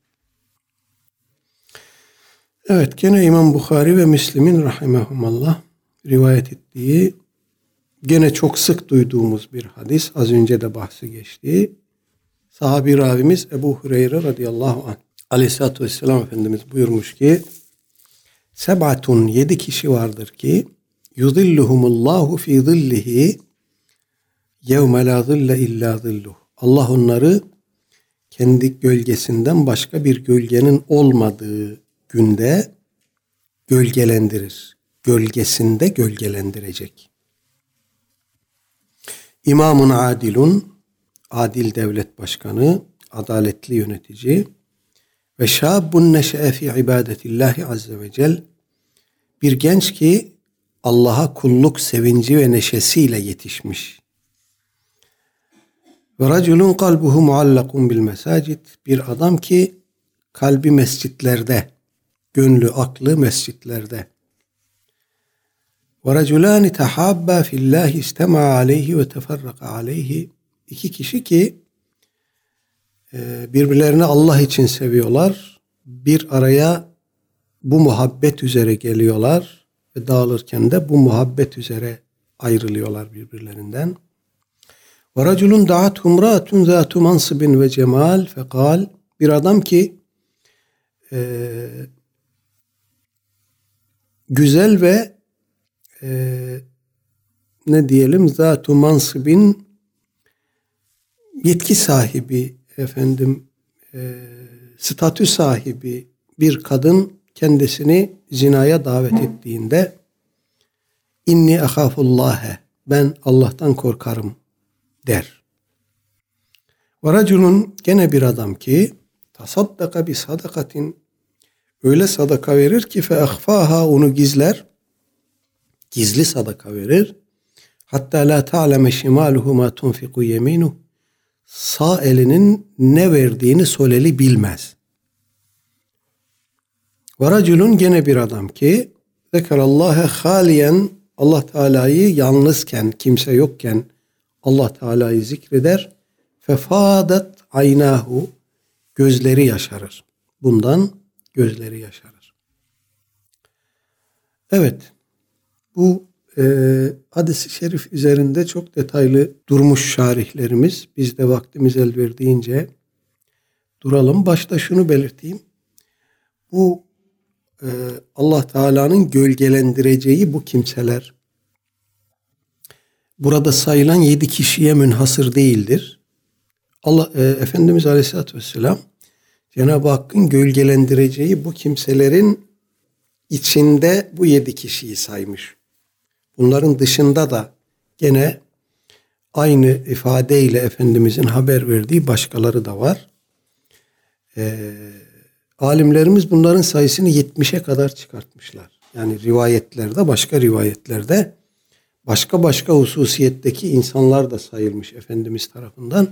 Evet gene İmam Bukhari ve Müslim'in rahimehumallah rivayet ettiği gene çok sık duyduğumuz bir hadis az önce de bahsi geçti. Sahabi ravimiz Ebu Hureyre radıyallahu anh aleyhissalatü vesselam Efendimiz buyurmuş ki Sebatun yedi kişi vardır ki yudilluhumullahu fi zillihi yevme la zille illa zilluh. Allah onları kendi gölgesinden başka bir gölgenin olmadığı günde gölgelendirir. Gölgesinde gölgelendirecek. İmamun adilun, adil devlet başkanı, adaletli yönetici ve şabun neşe'e fi ibadetillahi azze ve cel bir genç ki Allah'a kulluk sevinci ve neşesiyle yetişmiş. Ve raculun kalbuhu muallakun bil mesacid bir adam ki kalbi mescitlerde, gönlü aklı mescitlerde. Ve raculani tehabba fillahi istema aleyhi ve teferraka aleyhi iki kişi ki birbirlerini Allah için seviyorlar. Bir araya bu muhabbet üzere geliyorlar ve dağılırken de bu muhabbet üzere ayrılıyorlar birbirlerinden. Ve raculun da'at humratun zatu mansibin ve cemal fekal bir adam ki e, güzel ve e, ne diyelim zatu mansibin yetki sahibi efendim e, statü sahibi bir kadın kendisini zinaya davet ettiğinde inni ahafullâhe ben Allah'tan korkarım der. Ve gene bir adam ki tasaddaka bi sadakatin. Öyle sadaka verir ki fe ahfaha onu gizler. Gizli sadaka verir. Hatta la ta'leme şimaluhu ma tunfiku yeminuhu sağ elinin ne verdiğini sol eli bilmez. Ve gene bir adam ki zekerallâhe haliyen Allah Teala'yı yalnızken, kimse yokken Allah Teala'yı zikreder. Fefadat aynahu gözleri yaşarır. Bundan gözleri yaşarır. Evet. Bu e, hadis-i şerif üzerinde çok detaylı durmuş şarihlerimiz. Biz de vaktimiz el verdiğince duralım. Başta şunu belirteyim. Bu e, Allah Teala'nın gölgelendireceği bu kimseler burada sayılan yedi kişiye münhasır değildir. Allah e, Efendimiz Aleyhisselatü Vesselam Cenab-ı Hakk'ın gölgelendireceği bu kimselerin içinde bu yedi kişiyi saymış. Bunların dışında da gene aynı ifadeyle Efendimizin haber verdiği başkaları da var. Ee, alimlerimiz bunların sayısını 70'e kadar çıkartmışlar. Yani rivayetlerde, başka rivayetlerde başka başka hususiyetteki insanlar da sayılmış Efendimiz tarafından.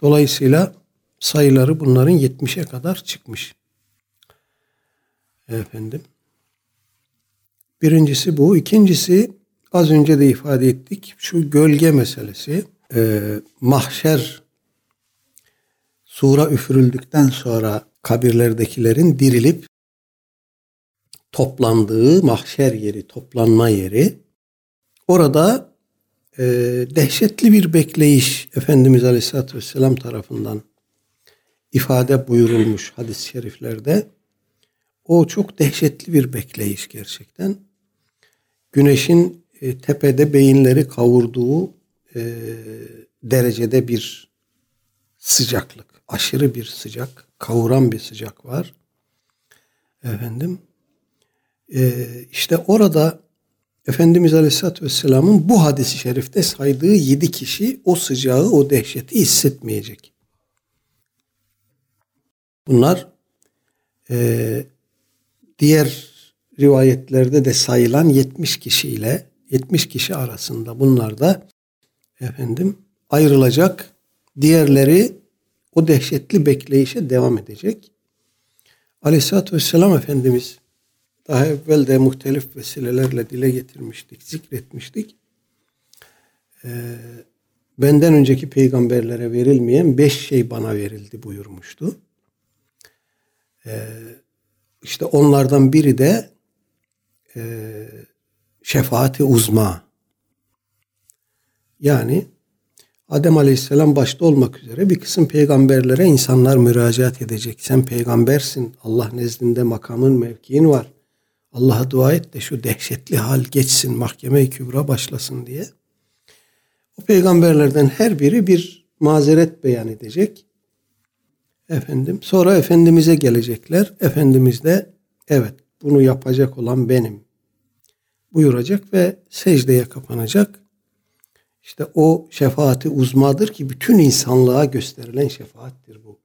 Dolayısıyla sayıları bunların 70'e kadar çıkmış. Efendim. Birincisi bu. İkincisi az önce de ifade ettik. Şu gölge meselesi. Ee, mahşer sura üfürüldükten sonra kabirlerdekilerin dirilip toplandığı mahşer yeri, toplanma yeri. Orada e, dehşetli bir bekleyiş Efendimiz Aleyhisselatü Vesselam tarafından ifade buyurulmuş hadis-i şeriflerde. O çok dehşetli bir bekleyiş gerçekten. Güneşin e, tepede beyinleri kavurduğu e, derecede bir sıcaklık. Aşırı bir sıcak, kavuran bir sıcak var. Efendim. Ee, işte orada Efendimiz Aleyhisselatü Vesselam'ın bu hadisi şerifte saydığı yedi kişi o sıcağı, o dehşeti hissetmeyecek. Bunlar e, diğer rivayetlerde de sayılan 70 kişiyle 70 kişi arasında bunlar da efendim ayrılacak. Diğerleri o dehşetli bekleyişe devam edecek. Aleyhisselatü Vesselam Efendimiz daha evvel de muhtelif vesilelerle dile getirmiştik, zikretmiştik. Ee, benden önceki peygamberlere verilmeyen beş şey bana verildi buyurmuştu. Ee, işte onlardan biri de e, şefaati uzma. Yani Adem Aleyhisselam başta olmak üzere bir kısım peygamberlere insanlar müracaat edecek. Sen peygambersin. Allah nezdinde makamın, mevkiin var. Allah'a dua et de şu dehşetli hal geçsin, mahkeme-i kübra başlasın diye. O peygamberlerden her biri bir mazeret beyan edecek. Efendim, sonra Efendimiz'e gelecekler. Efendimiz de evet bunu yapacak olan benim buyuracak ve secdeye kapanacak. İşte o şefaati uzmadır ki bütün insanlığa gösterilen şefaattir bu.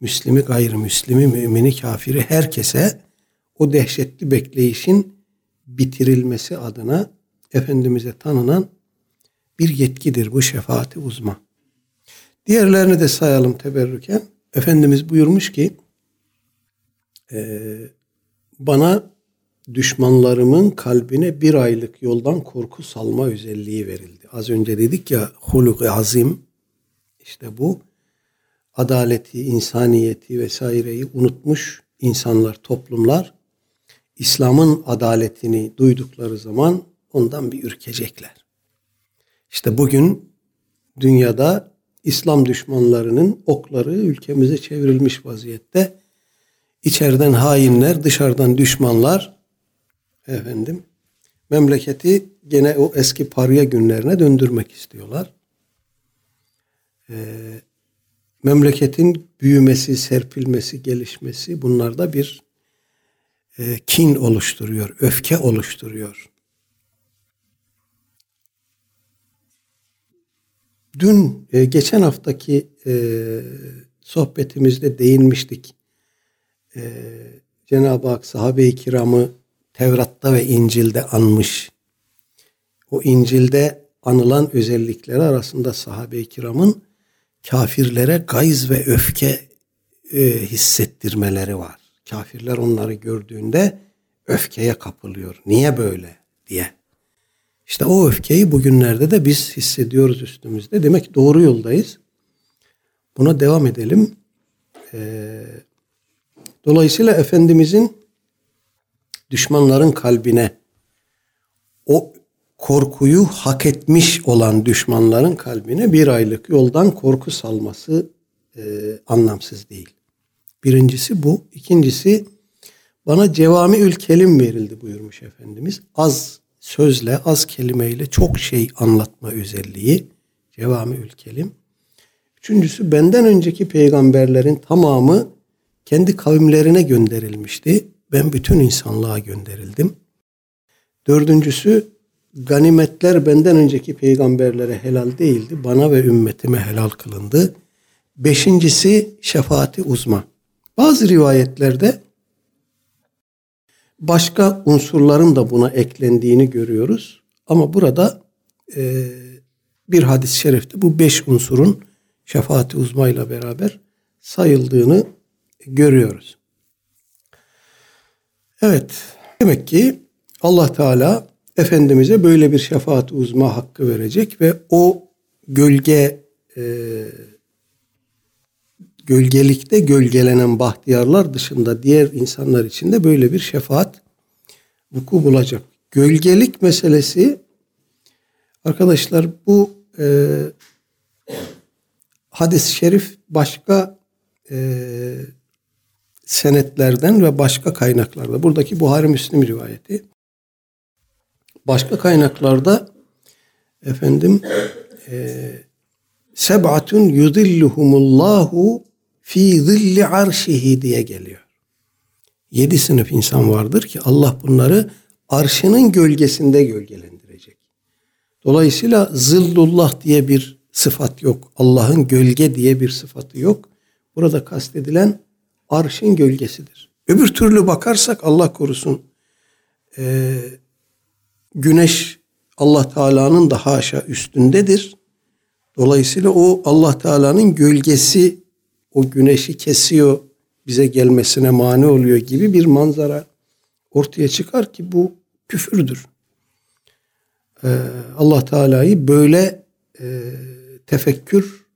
Müslimi, gayrimüslimi, mümini, kafiri herkese o dehşetli bekleyişin bitirilmesi adına Efendimiz'e tanınan bir yetkidir bu şefaati uzma. Diğerlerini de sayalım teberrüken. Efendimiz buyurmuş ki e, bana düşmanlarımın kalbine bir aylık yoldan korku salma özelliği verildi. Az önce dedik ya huluk azim işte bu adaleti, insaniyeti vesaireyi unutmuş insanlar, toplumlar İslam'ın adaletini duydukları zaman ondan bir ürkecekler. İşte bugün dünyada İslam düşmanlarının okları ülkemize çevrilmiş vaziyette. İçeriden hainler, dışarıdan düşmanlar efendim memleketi gene o eski parya günlerine döndürmek istiyorlar. Ee, memleketin büyümesi, serpilmesi, gelişmesi bunlarda bir e, kin oluşturuyor, öfke oluşturuyor. Dün e, geçen haftaki e, sohbetimizde değinmiştik. E, Cenab-ı Hak sahabe-i kiramı Tevrat'ta ve İncil'de anmış. O İncil'de anılan özellikleri arasında sahabe-i kiramın kafirlere gayz ve öfke e, hissettirmeleri var. Kafirler onları gördüğünde öfkeye kapılıyor. Niye böyle diye. İşte o öfkeyi bugünlerde de biz hissediyoruz üstümüzde. Demek doğru yoldayız. Buna devam edelim. Ee, dolayısıyla Efendimizin düşmanların kalbine o korkuyu hak etmiş olan düşmanların kalbine bir aylık yoldan korku salması e, anlamsız değil. Birincisi bu. İkincisi bana cevami ül kelim verildi buyurmuş Efendimiz. Az sözle, az kelimeyle çok şey anlatma özelliği. Cevami ül kelim. Üçüncüsü benden önceki peygamberlerin tamamı kendi kavimlerine gönderilmişti. Ben bütün insanlığa gönderildim. Dördüncüsü ganimetler benden önceki peygamberlere helal değildi. Bana ve ümmetime helal kılındı. Beşincisi şefaati uzma. Bazı rivayetlerde başka unsurların da buna eklendiğini görüyoruz. Ama burada e, bir hadis-i şerifte bu beş unsurun şefaati uzmayla beraber sayıldığını görüyoruz. Evet, demek ki Allah Teala Efendimiz'e böyle bir şefaat uzma hakkı verecek ve o gölge e, gölgelikte gölgelenen bahtiyarlar dışında diğer insanlar için de böyle bir şefaat vuku bulacak. Gölgelik meselesi arkadaşlar bu e, hadis-i şerif başka e, senetlerden ve başka kaynaklarda. Buradaki Buhari Müslim rivayeti. Başka kaynaklarda efendim e, seb'atun yudilluhumullahu fi zilli arşihi diye geliyor. yedi sınıf insan vardır ki Allah bunları arşının gölgesinde gölgelendirecek. Dolayısıyla zıllullah diye bir sıfat yok. Allah'ın gölge diye bir sıfatı yok. Burada kastedilen arşın gölgesidir. Öbür türlü bakarsak Allah korusun e, güneş Allah Teala'nın daha aşağı üstündedir. Dolayısıyla o Allah Teala'nın gölgesi o güneşi kesiyor, bize gelmesine mani oluyor gibi bir manzara ortaya çıkar ki bu küfürdür. Ee, Allah Teala'yı böyle e, tefekkür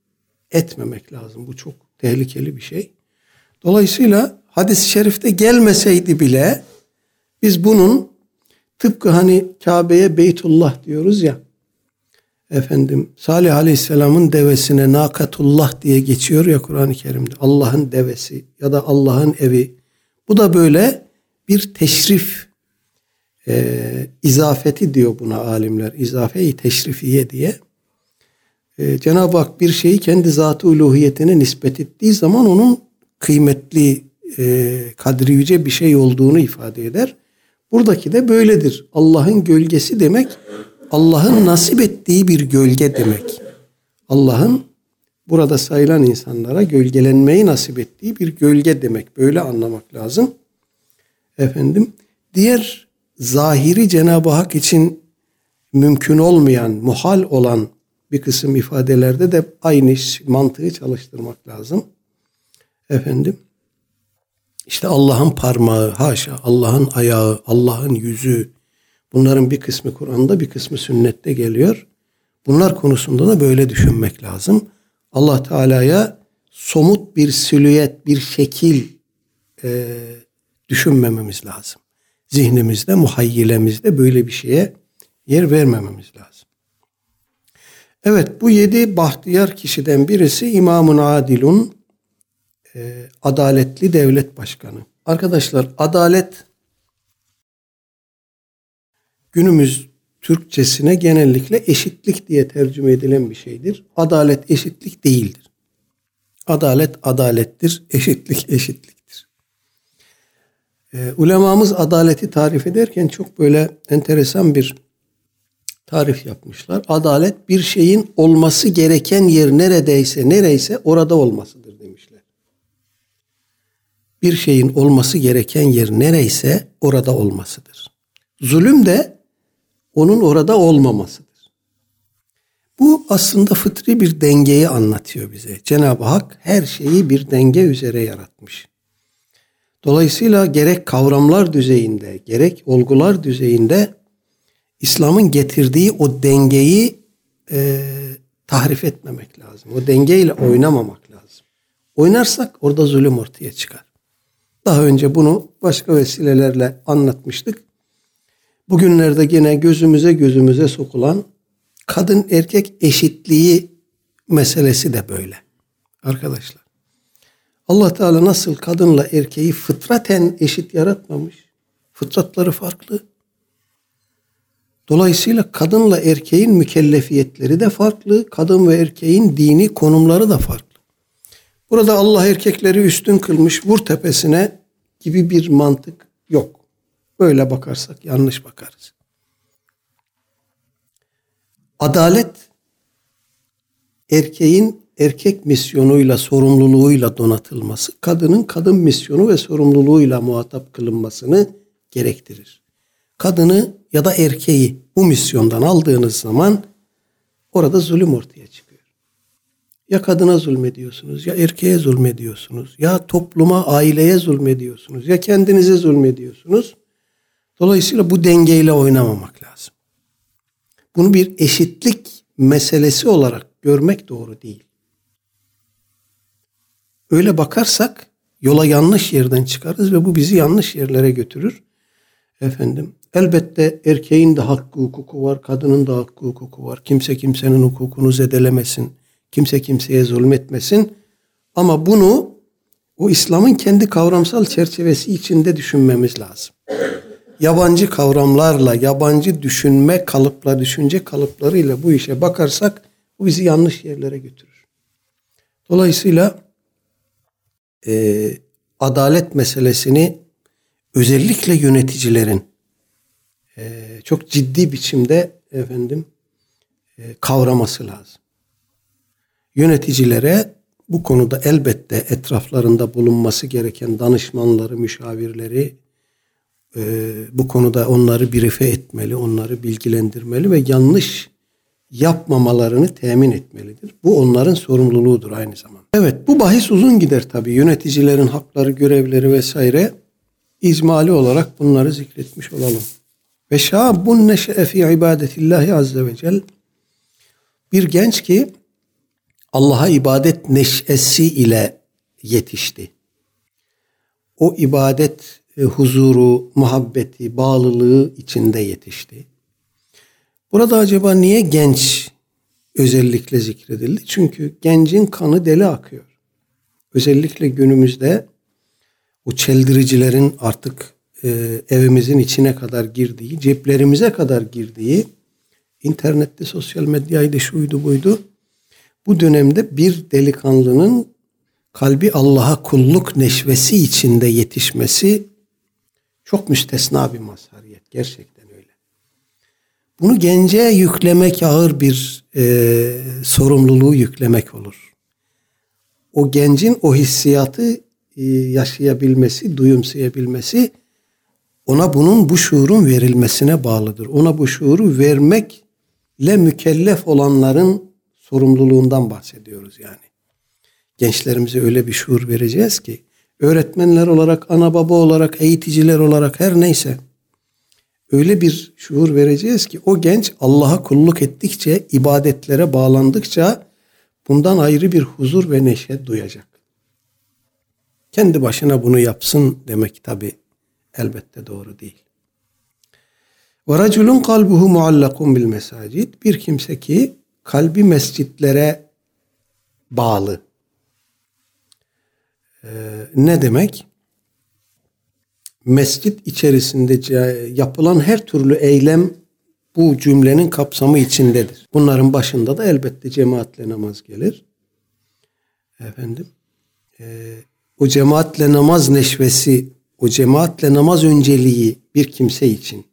etmemek lazım. Bu çok tehlikeli bir şey. Dolayısıyla hadis-i şerifte gelmeseydi bile biz bunun tıpkı hani Kabe'ye Beytullah diyoruz ya efendim Salih Aleyhisselam'ın devesine Nakatullah diye geçiyor ya Kur'an-ı Kerim'de. Allah'ın devesi ya da Allah'ın evi. Bu da böyle bir teşrif e, izafeti diyor buna alimler. İzafe-i teşrifiye diye. E, Cenab-ı Hak bir şeyi kendi zat-ı uluhiyetine nispet ettiği zaman onun kıymetli, e, kadri yüce bir şey olduğunu ifade eder. Buradaki de böyledir. Allah'ın gölgesi demek Allah'ın nasip ettiği bir gölge demek. Allah'ın burada sayılan insanlara gölgelenmeyi nasip ettiği bir gölge demek. Böyle anlamak lazım. Efendim diğer zahiri Cenab-ı Hak için mümkün olmayan, muhal olan bir kısım ifadelerde de aynı mantığı çalıştırmak lazım. Efendim işte Allah'ın parmağı, haşa, Allah'ın ayağı, Allah'ın yüzü, Bunların bir kısmı Kur'an'da bir kısmı sünnette geliyor. Bunlar konusunda da böyle düşünmek lazım. Allah Teala'ya somut bir silüet, bir şekil e, düşünmememiz lazım. Zihnimizde, muhayyilemizde böyle bir şeye yer vermememiz lazım. Evet bu yedi bahtiyar kişiden birisi İmamun Adilun, e, adaletli devlet başkanı. Arkadaşlar adalet günümüz Türkçesine genellikle eşitlik diye tercüme edilen bir şeydir. Adalet eşitlik değildir. Adalet adalettir, eşitlik eşitliktir. Ee, ulemamız adaleti tarif ederken çok böyle enteresan bir tarif yapmışlar. Adalet bir şeyin olması gereken yer neredeyse nereyse orada olmasıdır demişler. Bir şeyin olması gereken yer nereyse orada olmasıdır. Zulüm de onun orada olmamasıdır. Bu aslında fıtri bir dengeyi anlatıyor bize. Cenab-ı Hak her şeyi bir denge üzere yaratmış. Dolayısıyla gerek kavramlar düzeyinde, gerek olgular düzeyinde İslam'ın getirdiği o dengeyi e, tahrif etmemek lazım. O dengeyle oynamamak lazım. Oynarsak orada zulüm ortaya çıkar. Daha önce bunu başka vesilelerle anlatmıştık. Bugünlerde yine gözümüze gözümüze sokulan kadın erkek eşitliği meselesi de böyle. Arkadaşlar. Allah Teala nasıl kadınla erkeği fıtraten eşit yaratmamış? Fıtratları farklı. Dolayısıyla kadınla erkeğin mükellefiyetleri de farklı. Kadın ve erkeğin dini konumları da farklı. Burada Allah erkekleri üstün kılmış vur tepesine gibi bir mantık yok. Böyle bakarsak yanlış bakarız. Adalet erkeğin erkek misyonuyla, sorumluluğuyla donatılması, kadının kadın misyonu ve sorumluluğuyla muhatap kılınmasını gerektirir. Kadını ya da erkeği bu misyondan aldığınız zaman orada zulüm ortaya. Ya kadına zulmediyorsunuz, ya erkeğe zulmediyorsunuz, ya topluma, aileye zulmediyorsunuz, ya kendinize zulmediyorsunuz. Dolayısıyla bu dengeyle oynamamak lazım. Bunu bir eşitlik meselesi olarak görmek doğru değil. Öyle bakarsak yola yanlış yerden çıkarız ve bu bizi yanlış yerlere götürür. Efendim elbette erkeğin de hakkı hukuku var, kadının da hakkı hukuku var. Kimse kimsenin hukukunu zedelemesin. Kimse kimseye zulmetmesin. Ama bunu o İslam'ın kendi kavramsal çerçevesi içinde düşünmemiz lazım yabancı kavramlarla, yabancı düşünme kalıpla, düşünce kalıplarıyla bu işe bakarsak bu bizi yanlış yerlere götürür. Dolayısıyla e, adalet meselesini özellikle yöneticilerin e, çok ciddi biçimde efendim e, kavraması lazım. Yöneticilere bu konuda elbette etraflarında bulunması gereken danışmanları, müşavirleri e, bu konuda onları birife etmeli, onları bilgilendirmeli ve yanlış yapmamalarını temin etmelidir. Bu onların sorumluluğudur aynı zamanda. Evet bu bahis uzun gider tabii. Yöneticilerin hakları, görevleri vesaire icmali olarak bunları zikretmiş olalım. Ve şabun neşe'e fi ibadetillahi azze ve cel bir genç ki Allah'a ibadet neşesi ile yetişti. O ibadet huzuru, muhabbeti, bağlılığı içinde yetişti. Burada acaba niye genç özellikle zikredildi? Çünkü gencin kanı deli akıyor. Özellikle günümüzde o çeldiricilerin artık e, evimizin içine kadar girdiği, ceplerimize kadar girdiği, internette, sosyal medyaydı, şuydu buydu. Bu dönemde bir delikanlının kalbi Allah'a kulluk neşvesi içinde yetişmesi çok müstesna bir mazhariyet. Gerçekten öyle. Bunu gence yüklemek ağır bir e, sorumluluğu yüklemek olur. O gencin o hissiyatı e, yaşayabilmesi, duyumsayabilmesi ona bunun bu şuurun verilmesine bağlıdır. Ona bu şuuru vermekle mükellef olanların sorumluluğundan bahsediyoruz yani. Gençlerimize öyle bir şuur vereceğiz ki öğretmenler olarak, ana baba olarak, eğiticiler olarak her neyse öyle bir şuur vereceğiz ki o genç Allah'a kulluk ettikçe, ibadetlere bağlandıkça bundan ayrı bir huzur ve neşe duyacak. Kendi başına bunu yapsın demek tabi elbette doğru değil. Ve raculun kalbuhu muallakun. Bir kimse ki kalbi mescitlere bağlı. Ee, ne demek? Mescit içerisinde yapılan her türlü eylem bu cümlenin kapsamı içindedir. Bunların başında da elbette cemaatle namaz gelir. Efendim, e, o cemaatle namaz neşvesi, o cemaatle namaz önceliği bir kimse için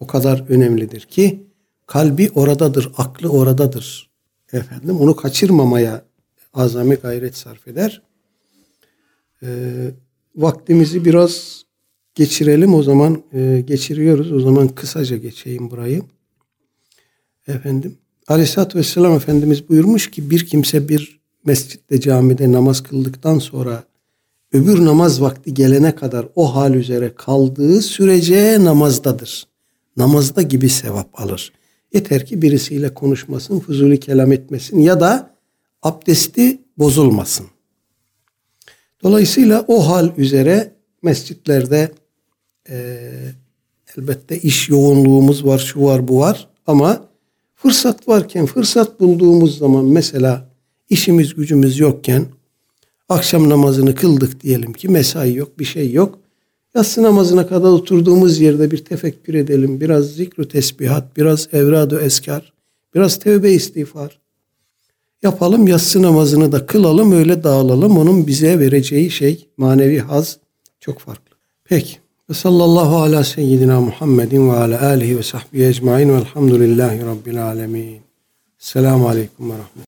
o kadar önemlidir ki kalbi oradadır, aklı oradadır. Efendim onu kaçırmamaya azami gayret sarf eder. Ee, vaktimizi biraz geçirelim o zaman e, geçiriyoruz. O zaman kısaca geçeyim burayı. Efendim Aleyhisselatü Vesselam Efendimiz buyurmuş ki bir kimse bir mescitte camide namaz kıldıktan sonra öbür namaz vakti gelene kadar o hal üzere kaldığı sürece namazdadır. Namazda gibi sevap alır. Yeter ki birisiyle konuşmasın, fuzuli kelam etmesin ya da abdesti bozulmasın. Dolayısıyla o hal üzere mescitlerde e, elbette iş yoğunluğumuz var, şu var, bu var ama fırsat varken, fırsat bulduğumuz zaman mesela işimiz gücümüz yokken akşam namazını kıldık diyelim ki mesai yok, bir şey yok. Yatsı namazına kadar oturduğumuz yerde bir tefekkür edelim. Biraz zikru tesbihat, biraz evradu eskar, biraz tevbe istiğfar. Yapalım yatsı namazını da kılalım öyle dağılalım. Onun bize vereceği şey manevi haz çok farklı. Peki. Ve sallallahu ala seyyidina Muhammedin ve ala alihi ve sahbihi ecmain velhamdülillahi rabbil alemin. Selamun aleyküm ve rahmetullah.